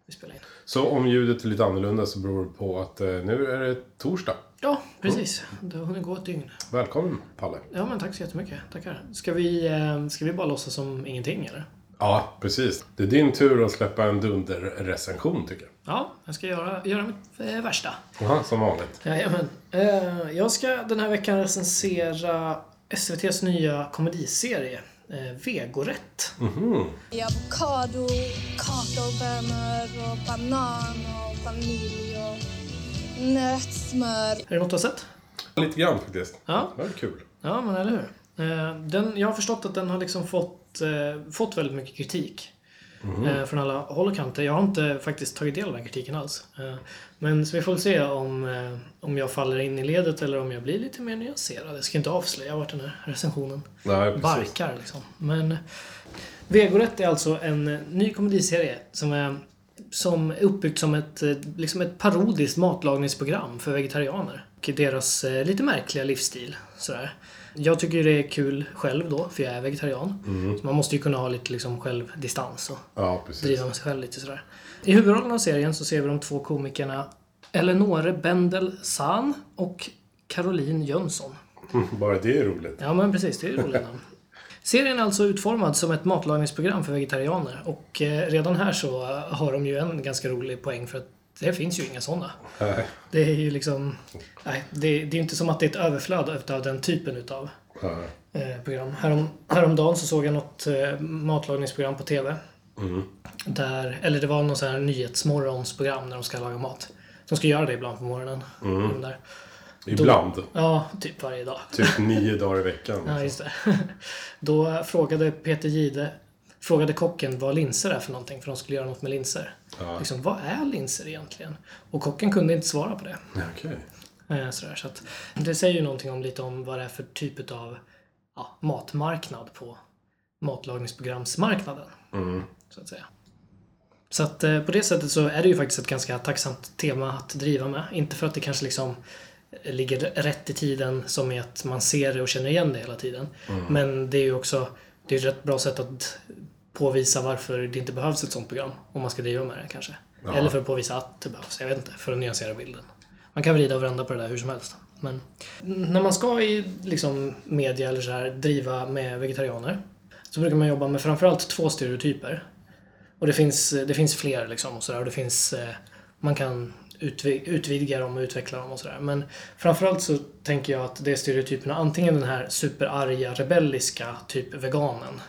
A: Vi spelar in.
B: Så om ljudet är lite annorlunda så beror det på att eh, nu är det torsdag.
A: Ja, precis. Det har hunnit gå ett dygn.
B: Välkommen Palle.
A: Ja, men tack så jättemycket. Tackar. Ska vi, eh, ska vi bara låtsas som ingenting, eller?
B: Ja, precis. Det är din tur att släppa en dunderrecension tycker jag.
A: Ja, jag ska göra, göra mitt eh, värsta.
B: Jaha, som vanligt.
A: Jajamän. Eh, jag ska den här veckan recensera SVTs nya komediserie eh, Vegorätt.
E: I avokado, kakaobönor och banan och vanilj och nötsmör.
A: Är det något du har sett?
B: Lite grann faktiskt.
A: Ja.
B: Det var kul.
A: Ja, men eller hur. Eh, Den, jag har förstått att den har liksom fått, eh, fått väldigt mycket kritik. Eh, Från alla håll och kanter. Jag har inte faktiskt tagit del av den kritiken alls. Eh, Men så vi får se om, eh, om jag faller in i ledet eller om jag blir lite mer nyanserad. Jag ska inte avslöja vart den här recensionen
B: Nej,
A: barkar. Liksom. Men Vegorätt är alltså en ny komediserie som är, som är uppbyggt som ett, liksom ett parodiskt matlagningsprogram för vegetarianer. Och deras lite märkliga livsstil. Sådär. Jag tycker det är kul själv då, för jag är vegetarian. Så man måste ju kunna ha lite liksom, självdistans och
B: Ja, precis.
A: driva med sig själv lite sådär. I huvudrollen av serien så ser vi de två komikerna Eleonore Bendel San och Caroline Jönsson.
B: Bara det är roligt.
A: Ja, men precis. Det är ju roliga namn. Serien är alltså utformad som ett matlagningsprogram för vegetarianer och eh, redan här så har de ju en ganska rolig poäng för att det finns ju inga sådana.
B: Nej.
A: Det är ju liksom... Nej, det, det är inte som att det är ett överflöd av den typen utav
B: Ja.
A: eh, program. Härom, häromdagen så såg jag något eh, matlagningsprogram på TV. Där, eller det var någon sån här nyhetsmorgonsprogram när de ska laga mat. De ska göra det ibland på morgonen. De där.
B: Ibland.
A: Ja, typ varje dag.
B: Typ nio dagar i veckan.
A: Ja, just det. Då frågade Peter Gide frågade kocken vad linser är för någonting, för de skulle göra något med linser.
B: Ja.
A: Liksom, vad är linser egentligen? Och kocken kunde inte svara på det.
B: Okej.
A: Eh, sådär, så att det säger ju någonting om lite om vad det är för typ av ja, matmarknad på matlagningsprogramsmarknaden. Så att säga. Så att eh, på det sättet så är det ju faktiskt ett ganska tacksamt tema att driva med. Inte för att det kanske liksom ligger rätt i tiden som i att man ser det och känner igen det hela tiden. Men det är ju också det är ett rätt bra sätt att påvisa varför det inte behövs ett sånt program. Om man ska driva med det kanske.
B: Ja.
A: Eller för att påvisa att det behövs. Jag vet inte. För att nyansera bilden. Man kan vrida och vända på det där hur som helst. Men när man ska i liksom, media eller så här driva med vegetarianer så brukar man jobba med framförallt två stereotyper. Och det finns, det finns fler liksom. Och så där. Och det finns, eh, man kan utvidga dem och utveckla dem och sådär. Men framförallt så tänker jag att det är stereotyperna. Antingen den här superarga, rebelliska typ veganen.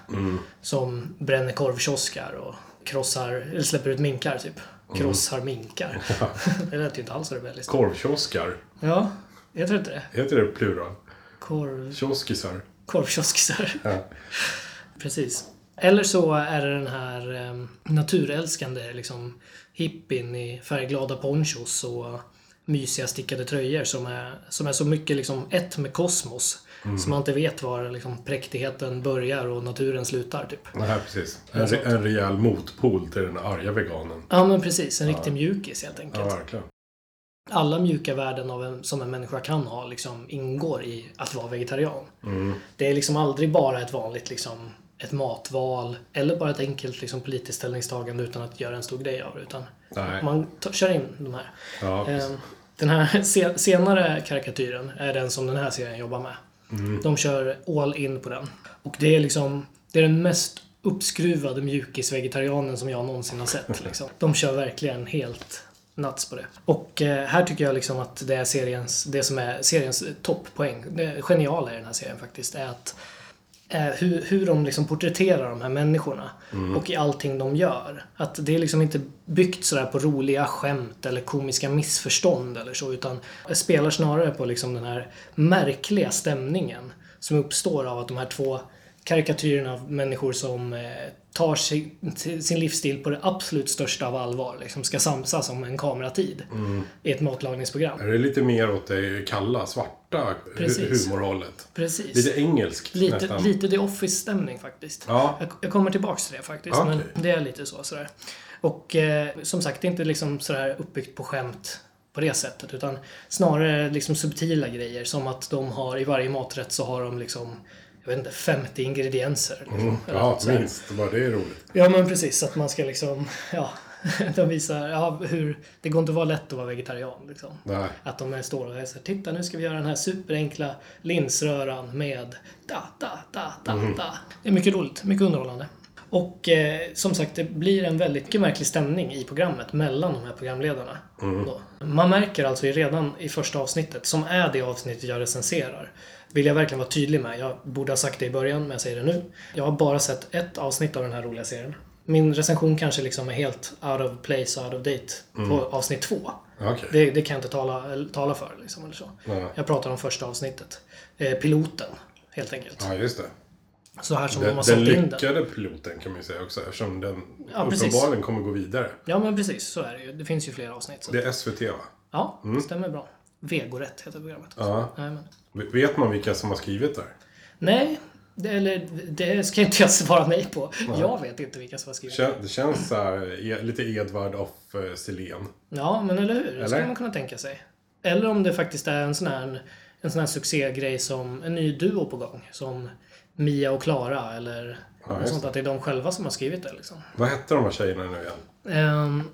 A: Som bränner korvkioskar och krossar, eller släpper ut minkar typ. Krossar minkar. det lät ju inte alls rebelliskt.
B: Korvkioskar.
A: Ja, jag tror inte det.
B: Heter det plural?
A: Korv...
B: Kioskisar.
A: Korvkioskisar.
B: Ja.
A: Precis. Eller så är det den här eh, naturälskande liksom hippien i färgglada ponchos och mysiga stickade tröjor som är, som är så mycket liksom ett med kosmos. Så man inte vet var liksom präktigheten börjar och naturen slutar typ.
B: Nej, precis. En, re- en rejäl motpol till den arga veganen.
A: Ja men precis, en riktig mjukis helt
B: Ja,
A: enkelt.
B: verkligen.
A: Alla mjuka värden av en, som en människa kan ha liksom ingår i att vara vegetarian. Det är liksom aldrig bara ett vanligt liksom ett matval eller bara ett enkelt liksom, politiskt ställningstagande utan att göra en stor grej av det. Utan
B: Nej.
A: man kör in de här.
B: Ja,
A: Eh, Den här se, senare karikatyren är den som den här serien jobbar med. De kör all in på den. Och det är liksom, det är den mest uppskruvade mjukis-vegetarianen som jag någonsin har sett. Liksom. De kör verkligen helt nuts på det. Och eh, här tycker jag liksom att det är seriens, det som är seriens topppoäng, det geniala i den här serien faktiskt, är att hur, hur de liksom porträtterar de här människorna och i allting de gör. Att det är liksom inte byggt sådär på roliga skämt eller komiska missförstånd eller så utan det spelar snarare på liksom den här märkliga stämningen som uppstår av att de här två karikatyrerna av människor som eh, tar sig, sin livsstil på det absolut största av allvar liksom ska samsas om en kameratid i ett matlagningsprogram.
B: Är det lite mer åt det kalla, svarta
A: Precis.
B: humorhållet?
A: Precis.
B: Lite engelskt
A: Lite,
B: nästan.
A: lite The Office-stämning faktiskt.
B: Ja.
A: Jag, jag kommer tillbaks till det faktiskt,
B: Okej.
A: men det är lite så. Sådär. Och eh, som sagt, det är inte liksom sådär uppbyggt på skämt på det sättet, utan snarare liksom subtila grejer. Som att de har, i varje maträtt så har de liksom, jag vet inte, 50 ingredienser. Liksom,
B: Mm. Ja, minst. Bara det är roligt.
A: Ja, men precis. Att man ska liksom, ja, de visar ja, hur, det går inte att vara lätt att vara vegetarian. Liksom.
B: Nej.
A: Att de står och säger titta nu ska vi göra den här superenkla linsröran med da, da, da, da, da. Det är mycket roligt, mycket underhållande. Och eh, som sagt, det blir en väldigt märklig stämning i programmet mellan de här programledarna. Då. Man märker alltså redan i första avsnittet, som är det avsnittet jag recenserar, vill jag verkligen vara tydlig med. Jag borde ha sagt det i början, men jag säger det nu. Jag har bara sett ett avsnitt av den här roliga serien. Min recension kanske liksom är helt out of place, out of date på avsnitt två.
B: Okej.
A: Det, det kan jag inte tala, tala för. Liksom, eller så.
B: Nej.
A: Jag pratar om första avsnittet. Eh, piloten, helt enkelt.
B: Ja, just det.
A: Så här som de
B: Den,
A: har
B: den
A: in den.
B: lyckade piloten kan man ju säga också eftersom den
A: Ja,
B: uppenbarligen kommer gå vidare.
A: Ja, men precis. Så är det ju. Det finns ju flera avsnitt.
B: Det är SVT va?
A: Ja, det stämmer bra. Vegorätt heter programmet.
B: Ja. Vet man vilka som har skrivit där?
A: Nej, det, eller det ska inte jag svara nej på. Jag vet inte vilka som har skrivit.
B: Kän- Det känns så här, e- lite Edvard of eh, Silén.
A: Ja, men eller hur? Det skulle man kunna tänka sig. Eller om det faktiskt är en sån här, en sån här succégrej som en ny duo på gång. Som Mia och Klara eller något
B: just
A: sånt. Att det är de själva som har skrivit det liksom.
B: Vad hette de här tjejerna nu igen?
A: Um,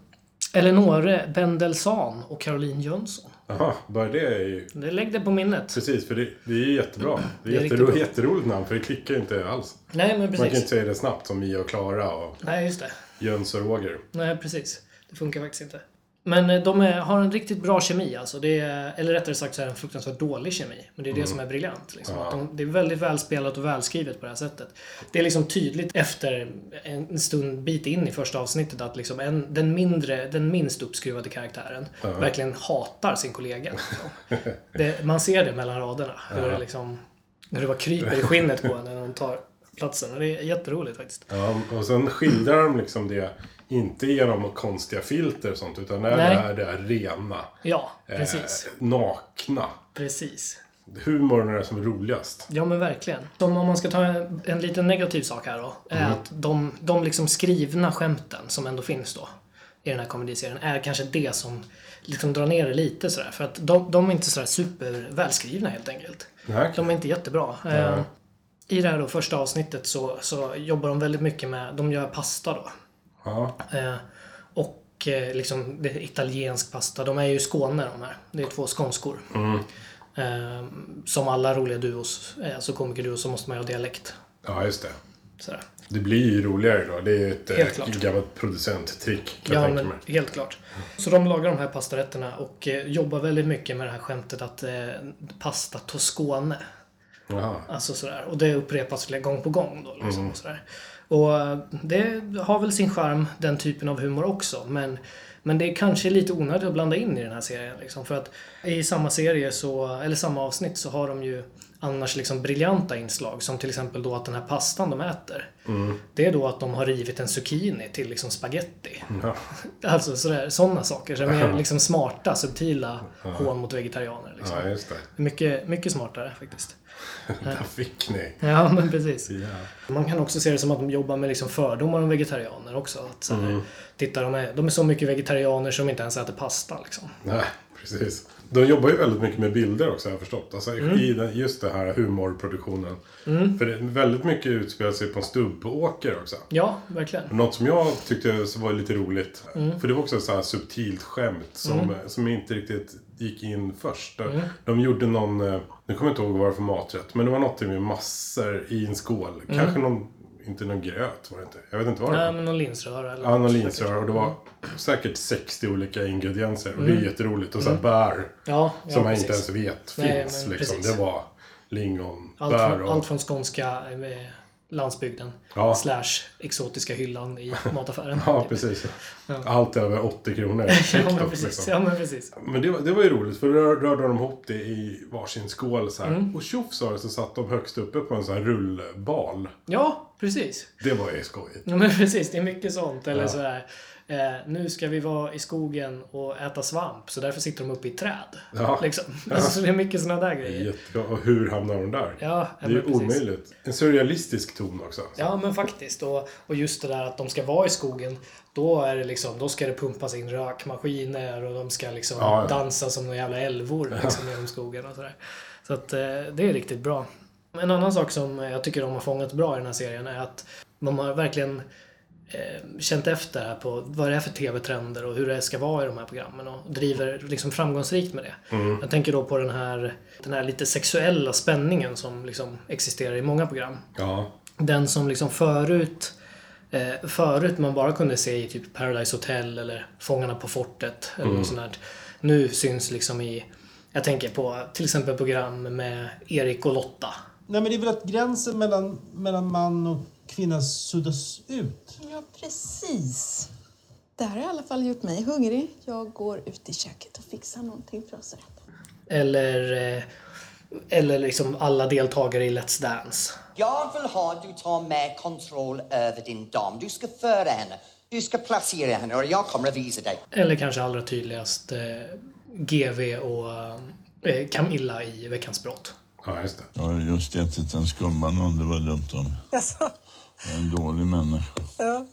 A: Eleonore Bendelsan och Caroline Jönsson.
B: Jaha, bara det är ju...
A: Det lägg det på minnet.
B: Precis, för det, det är ju jättebra. Det är,
A: Det är
B: jättero, jätteroligt namn, för det klickar ju inte alls.
A: Nej, men
B: Man kan ju
A: precis.
B: inte säga det snabbt som Mia och Klara och
A: Nej, just det.
B: Jöns och Roger.
A: Nej, precis. Det funkar faktiskt inte. Men eh, de är, har en riktigt bra kemi alltså. Det är, eller rättare sagt så är det en fruktansvärt dålig kemi. Men det är det som är briljant. Liksom. Att de, det är väldigt välspelat och välskrivet på det här sättet. Det är liksom tydligt efter en stund bit in i första avsnittet att liksom en, den, mindre, den minst uppskruvade karaktären verkligen hatar sin kollega. Liksom. Det, man ser det mellan raderna. Hur, det liksom, hur det bara kryper i skinnet på en när de tar platsen. Och det är jätteroligt faktiskt.
B: Ja, och sen skildrar de liksom det, inte genom konstiga filter och sånt, utan när
A: Nej.
B: det är det är rena,
A: Ja, precis.
B: Eh, nakna.
A: Precis.
B: Humorn är det som är roligast.
A: Ja men verkligen. Som om man ska ta en, en liten negativ sak här då. Är
B: Mm.
A: att de, de liksom skrivna skämten som ändå finns då. I den här komediserien. Är kanske det som liksom drar ner det lite sådär. För att de, de är inte sådär supervälskrivna helt enkelt.
B: Nej,
A: De är inte jättebra. Eh, I det här då, första avsnittet så, så jobbar de väldigt mycket med, de gör pasta då.
B: Ja.
A: Eh, och eh, liksom det är italiensk pasta. De är ju i Skåne de här. Det är två skånskor. Eh, som alla roliga duos, eh, alltså komikerduos, så måste man ju ha dialekt.
B: ja, just det.
A: Sådär.
B: Det blir ju roligare då. Det är ju ett
A: Helt
B: eh,
A: klart.
B: gammalt producenttrick
A: Ja, men
B: mig.
A: helt klart. Så de lagar de här pastarätterna och eh, jobbar väldigt mycket med det här skämtet att pasta Toscone.
B: Jaha.
A: Alltså sådär. Och det upprepas gång på gång då. Liksom,
B: Mm.
A: och sådär. Och eh, det har väl sin charm, den typen av humor också. Men, men det är kanske lite onödigt att blanda in i den här serien. Liksom, för att i samma serie, så, eller samma avsnitt, så har de ju annars liksom briljanta inslag. Som till exempel då att den här pastan de äter.
B: Mm.
A: Det är då att de har rivit en zucchini till liksom spaghetti.
B: Ja.
A: Alltså sådär, sådana saker. Så mer liksom smarta, subtila hån mot vegetarianer. Liksom.
B: ja, just det.
A: Mycket, mycket smartare faktiskt.
B: Där fick ni.
A: Ja, men precis.
B: Ja.
A: Man kan också se det som att de jobbar med liksom fördomar om vegetarianer också. Att så här,
B: Mm.
A: Titta, de är, de är så mycket vegetarianer som inte ens äter pasta. Liksom.
B: Nej, precis. De jobbar ju väldigt mycket med bilder också har jag förstått. Alltså
A: Mm.
B: i den, just det här humorproduktionen. För det, väldigt mycket utspelar sig på en stubbåker också.
A: Ja, verkligen.
B: Något som jag tyckte var lite roligt.
A: Mm.
B: För det var också ett så här subtilt skämt som, som inte riktigt gick in först.
A: Mm.
B: De gjorde någon, eh, nu kommer jag inte ihåg vad det var för maträtt. Men det var något med massor i en skål. Kanske någon, inte någon gröt var det inte. Jag vet inte vad det
A: Mm. Nej,
B: var.
A: men någon linsröra eller
B: Ja, någon linsröra. Och det var säkert 60 olika ingredienser. Och det är jätteroligt. Och så
A: Mm.
B: bär.
A: Ja, ja
B: Som man
A: precis.
B: inte ens vet
A: Nej,
B: finns.
A: men
B: liksom. Det var lingon,
A: Allt
B: bär
A: från,
B: och...
A: allt från skånska eh, landsbygden
B: Ja.
A: slash exotiska hyllan i mataffären.
B: Ja, precis. Allt över 80 kronor.
A: ja, men precis.
B: liksom.
A: Ja, men precis.
B: Men det, var- det var ju roligt för då rör- rörde de ihop det i varsin skål så.
A: Mm.
B: Och tjoff sa det så satt de högst uppe på en sån här rullbal.
A: Ja, precis.
B: Det var ju skojigt.
A: Ja, men precis. Det är mycket sånt. Eller
B: Ja.
A: sådär. Eh, nu ska vi vara i skogen och äta svamp, så därför sitter de uppe i träd.
B: Ja.
A: Liksom. Alltså, så det är mycket sådana där grejer.
B: Jättebra. Och hur hamnar de där?
A: Ja,
B: det är ju omöjligt. En surrealistisk ton också.
A: Ja, men faktiskt. Och, och just det där att de ska vara i skogen. Då är det liksom, då ska det pumpas in rökmaskiner och de ska liksom
B: Ja, ja.
A: dansa som några jävla älvor liksom, genom skogen och sådär. Så att eh, det är riktigt bra. En annan sak som jag tycker de har fångat bra i den här serien är att de har verkligen eh, känt efter här på vad det är för tv-trender och hur det ska vara i de här programmen och driver liksom framgångsrikt med det. Jag tänker då på den här, den här lite sexuella spänningen som liksom existerar i många program.
B: Ja.
A: Den som liksom förut eh, Förut man bara kunde se i typ Paradise Hotel eller Fångarna på fortet eller något sånt där. Nu syns liksom i Jag tänker på till exempel program med Erik och Lotta.
F: Nej, men det är väl att gränsen mellan, mellan man och kvinna suddas ut.
G: Ja, precis. Det här har i alla fall gjort mig hungrig. Jag går ut i köket och fixar någonting för oss att äta.
A: Eller eh, Eller liksom alla deltagare i Let's Dance.
H: Jag vill ha du tar mer kontroll över din dam. Du ska föra henne. Du ska placera henne och jag kommer att visa dig.
A: Eller kanske allra tydligast eh, GV och eh, Camilla i Veckans brott.
B: Ja, just det.
I: Jag har just ätit en skumbanan, det var dumt mig.
J: Jaså?
I: Jag är en dålig människa.
J: Ja.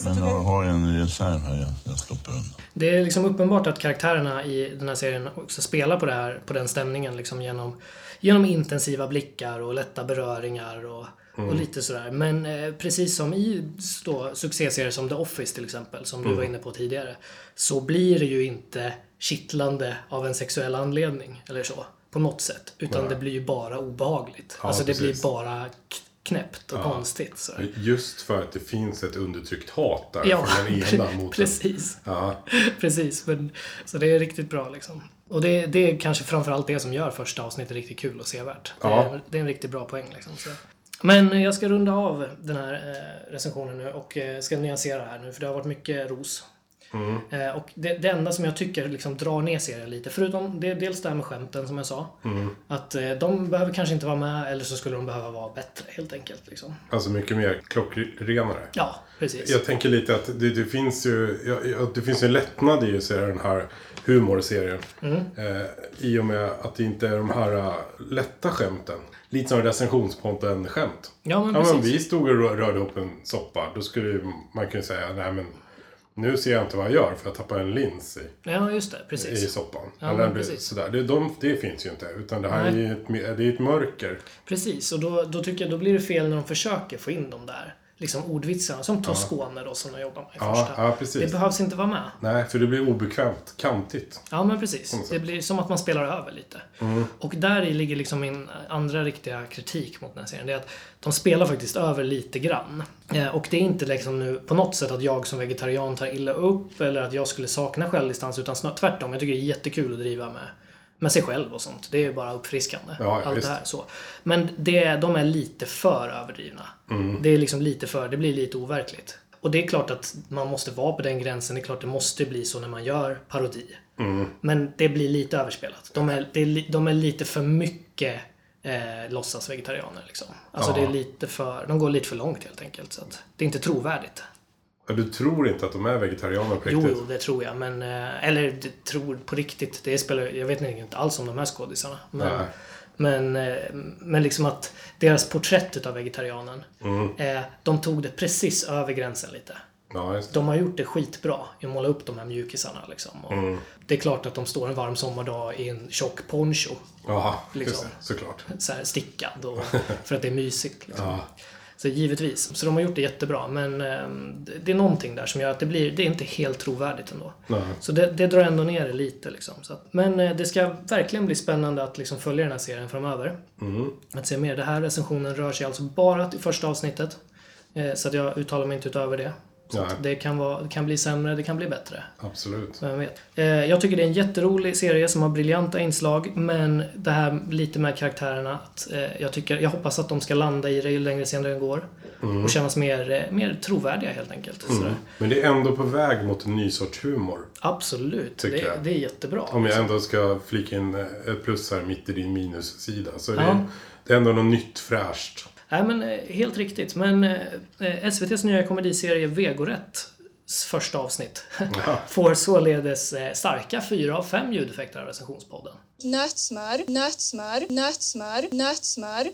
J: Får
I: Men jag har en reserv här jag, jag stoppar undan.
A: Det är liksom uppenbart att karaktärerna i den här serien också spelar på, det här, på den stämningen liksom genom, genom intensiva blickar och lätta beröringar och, och lite sådär. Men eh, precis som i då, succéserier som The Office till exempel, som du var inne på tidigare, så blir det ju inte kittlande av en sexuell anledning eller så. På något sätt. Utan det blir ju bara obehagligt.
B: Ja,
A: alltså det
B: precis.
A: blir bara knäppt och konstigt. Så.
B: Just för att det finns ett undertryckt hat där
A: Ja,
B: från den ena mot
A: precis.
B: Den. Ja,
A: Precis, men, så det är riktigt bra liksom. Och det, det är kanske framförallt det som gör första avsnittet riktigt kul och sevärt. Det,
B: Ja.
A: är, det är en riktigt bra poäng liksom. Så. Men jag ska runda av den här eh, recensionen nu och eh, ska nyansera här nu för det har varit mycket ros. Eh, och det, det enda som jag tycker liksom drar ner serien lite, förutom det, dels det här med skämten som jag sa. Att eh, de behöver kanske inte vara med eller så skulle de behöva vara bättre helt enkelt. Liksom.
B: alltså mycket mer klockrenare.
A: Ja, precis.
B: Jag tänker lite att det, det finns ju ja, det finns en lättnad i att se den här humorserien.
A: Mm.
B: Eh, I och med att det inte är de här uh, lätta skämten. Lite som recensionspodden-skämt.
A: Ja, men
B: Ja, men
A: precis.
B: vi stod och rö- rörde ihop en soppa. Då skulle man kunna säga, nej men Nu ser jag inte vad jag gör för jag tappar en lins i,
A: Ja, just det.
B: i
A: Precis.
B: soppan.
A: Ja,
B: Eller
A: precis.
B: sådär. Det, de, det finns ju inte. Utan det här är
A: Nej.
B: ett, det är ett mörker.
A: Precis, och då, då tycker jag då blir det fel när de försöker få in de där liksom ordvitsarna. Som Toscone då som de jobbar med i
B: Ja,
A: första.
B: ja, precis.
A: Det behövs inte vara med.
B: Nej, för det blir obekvämt. Kantigt.
A: Ja, men precis. Det blir som att man spelar över lite.
B: Mm.
A: Och där ligger liksom min andra riktiga kritik mot den här serien. Det är att de spelar faktiskt över lite grann. Eh, och det är inte liksom nu på något sätt att jag som vegetarian tar illa upp eller att jag skulle sakna självdistans. Utan tvärtom. Jag tycker det är jättekul att driva med, med sig själv och sånt. Det är ju bara uppfriskande.
B: Ja,
A: allt det här så. Men det, de är lite för överdrivna.
B: Mm.
A: Det är liksom lite för, det blir lite overkligt. Och det är klart att man måste vara på den gränsen. Det är klart det måste bli så när man gör parodi.
B: Mm.
A: Men det blir lite överspelat. De är, är, de är lite för mycket eh, låtsas-vegetarianer. Liksom. Alltså
B: Ja.
A: det är lite för, de går lite för långt helt enkelt. Så det är inte trovärdigt.
B: Ja, Du tror inte att de är vegetarianer på riktigt?
A: jo, det tror jag. Men, eh, eller det tror på riktigt. Det spelar, jag vet inte alls om de här skådisarna. Men,
B: Nej.
A: men, eh, men liksom att deras porträtt av vegetarianen,
B: Mm.
A: eh, de tog det precis över gränsen lite.
B: Ja.
A: De har gjort det skitbra i att måla upp de här mjukisarna. Liksom. Och
B: Mm.
A: Det är klart att de står en varm sommardag i en tjock poncho.
B: Jaha,
A: Liksom.
B: Såklart.
A: Så här stickad och, för att det är mysigt. Liksom.
B: Ja.
A: Så givetvis. Så de har gjort det jättebra. Men eh, det- är någonting där som gör att det blir, det är inte helt trovärdigt ändå.
B: Nej.
A: Så det, det drar ändå ner det lite. Liksom. Så att, men eh, det ska verkligen bli spännande att liksom följa den här serien framöver.
B: Mm.
A: Att se mer. Det här recensionen rör sig alltså bara till första avsnittet. Eh, så att jag uttalar mig inte utöver det. Så det, kan vara, det kan bli sämre, det kan bli bättre.
B: Absolut.
A: Vem vet. Eh, jag tycker det är en jätterolig serie som har briljanta inslag. Men det här lite med karaktärerna. Att, eh, jag, tycker, jag hoppas att de ska landa i det ju längre senare det går.
B: Mm.
A: Och kännas mer, eh, mer trovärdiga helt enkelt.
B: Mm. Men det är ändå på väg mot en ny sorts humor.
A: Absolut. Det, det är jättebra.
B: Om jag ändå ska flika in ett plus här mitt i din minussida. Så det,
A: Ja.
B: är, det är ändå något nytt fräscht.
A: Nej men eh, helt riktigt. Men eh, eh, SVTs nya komediserie Vegorätt första avsnitt får således eh, starka 4 av 5 ljudeffekter av recensionspodden.
E: Nötsmör, nötsmör, nötsmör, nötsmör.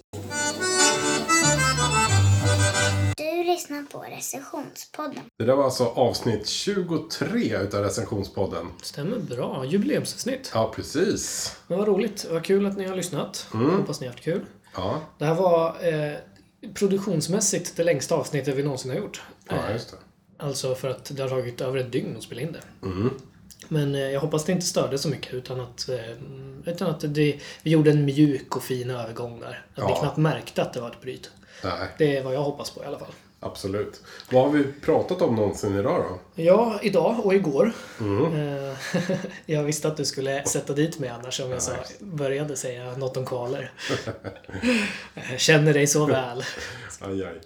C: Du lyssnar på recensionspodden.
B: Det där var alltså avsnitt 23 utav recensionspodden.
A: Stämmer bra. Jubileumsavsnitt.
B: Ja, precis.
A: Men vad roligt. Vad kul att ni har lyssnat.
B: Mm.
A: Hoppas ni har haft kul.
B: Ja,
A: Det här var eh, produktionsmässigt det längsta avsnittet vi någonsin har gjort.
B: ja just det.
A: Alltså för att det har tagit över ett dygn att spela in det.
B: Mm.
A: Men eh, jag hoppas det inte störde så mycket utan att, eh, utan att det, vi gjorde en mjuk och fin övergång där. Att
B: Ja.
A: knappt märkte att det var ett bryt.
B: Nej,
A: Det är vad jag hoppas på i alla fall.
B: Absolut. Vad har vi pratat om någonsin idag då?
A: Ja, idag och igår.
B: Mm.
A: Eh, jag visste att du skulle sätta dit mig annars om jag sa, började säga något om koaler. Jag känner dig så väl.
B: Aj, aj.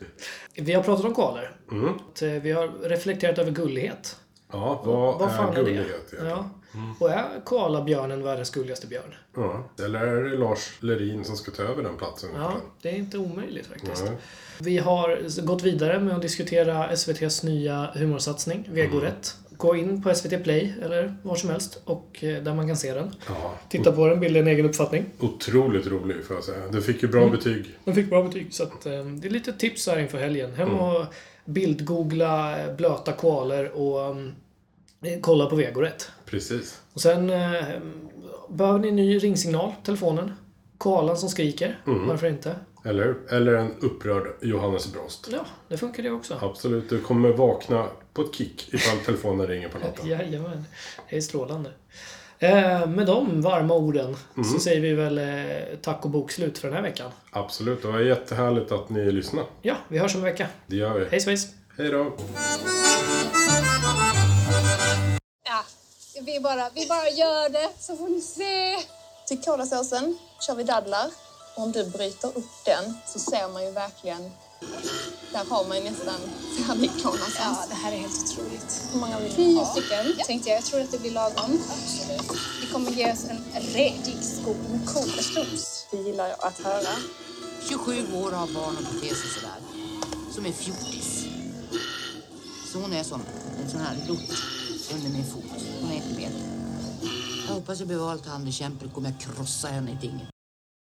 A: Vi har pratat om koaler.
B: Mm.
A: Eh, Vi har reflekterat över gullighet.
B: Ja, vad,
A: Vad fan
B: är
A: är det?
B: gullighet egentligen?
A: Ja. Och är koalabjörnen världens gulligaste björn?
B: Ja. Eller är det Lars Lerin som ska ta över den platsen?
A: Ja, det är inte omöjligt faktiskt.
B: Nej.
A: Vi har gått vidare med att diskutera SVTs nya humorsatsning, Vegorätt. Gå in på SVT Play eller var som helst och eh, där man kan se den.
B: Ja.
A: Titta på den, bilda en egen uppfattning.
B: Otroligt rolig får jag säga. Du fick ju bra
A: Mm.
B: betyg.
A: Den fick bra betyg, så att, eh, det är lite tips här inför helgen. Hem
B: Mm.
A: och bildgoogla eh, blöta koalor och eh, kolla på Vegorätt.
B: Precis.
A: Och sen eh, behöver ni en ny ringsignal, telefonen. Koalan som skriker,
B: Mm.
A: varför inte?
B: Eller, eller en upprörd Johannes Brost.
A: Ja, det funkar det också.
B: Absolut, du kommer vakna på ett kick ifall telefonen ringer på natten.
A: Jajamän, det är strålande. Eh, med de varma orden
B: Mm.
A: så säger vi väl eh, tack och bokslut för den här veckan.
B: Absolut, det var jättehärligt att ni lyssnade.
A: Ja, vi hörs om en vecka.
B: Det gör vi.
A: Hej svejs!
B: Hej då!
E: Ja, vi bara, vi bara gör det så får ni se.
G: Till kolasåsen kör vi dadlar. Om du bryter upp den så ser man ju verkligen... Där har man ju nästan färdig kolasås.
E: Ja, det här är helt otroligt.
G: Hur många vill du
E: Tio
G: ha?
E: stycken tänkte jag. Jag tror att det blir lagom. Vi kommer ge oss en redig skål med kolasås.
G: Det gillar jag att höra.
D: 27 år har barn och beter sig sådär. Som en fjortis. Så hon är som en sån här lort under min fot. Hon är inte med. Jag hoppas jag blir vald till handbekämpare kommer jag krossa henne i tinget.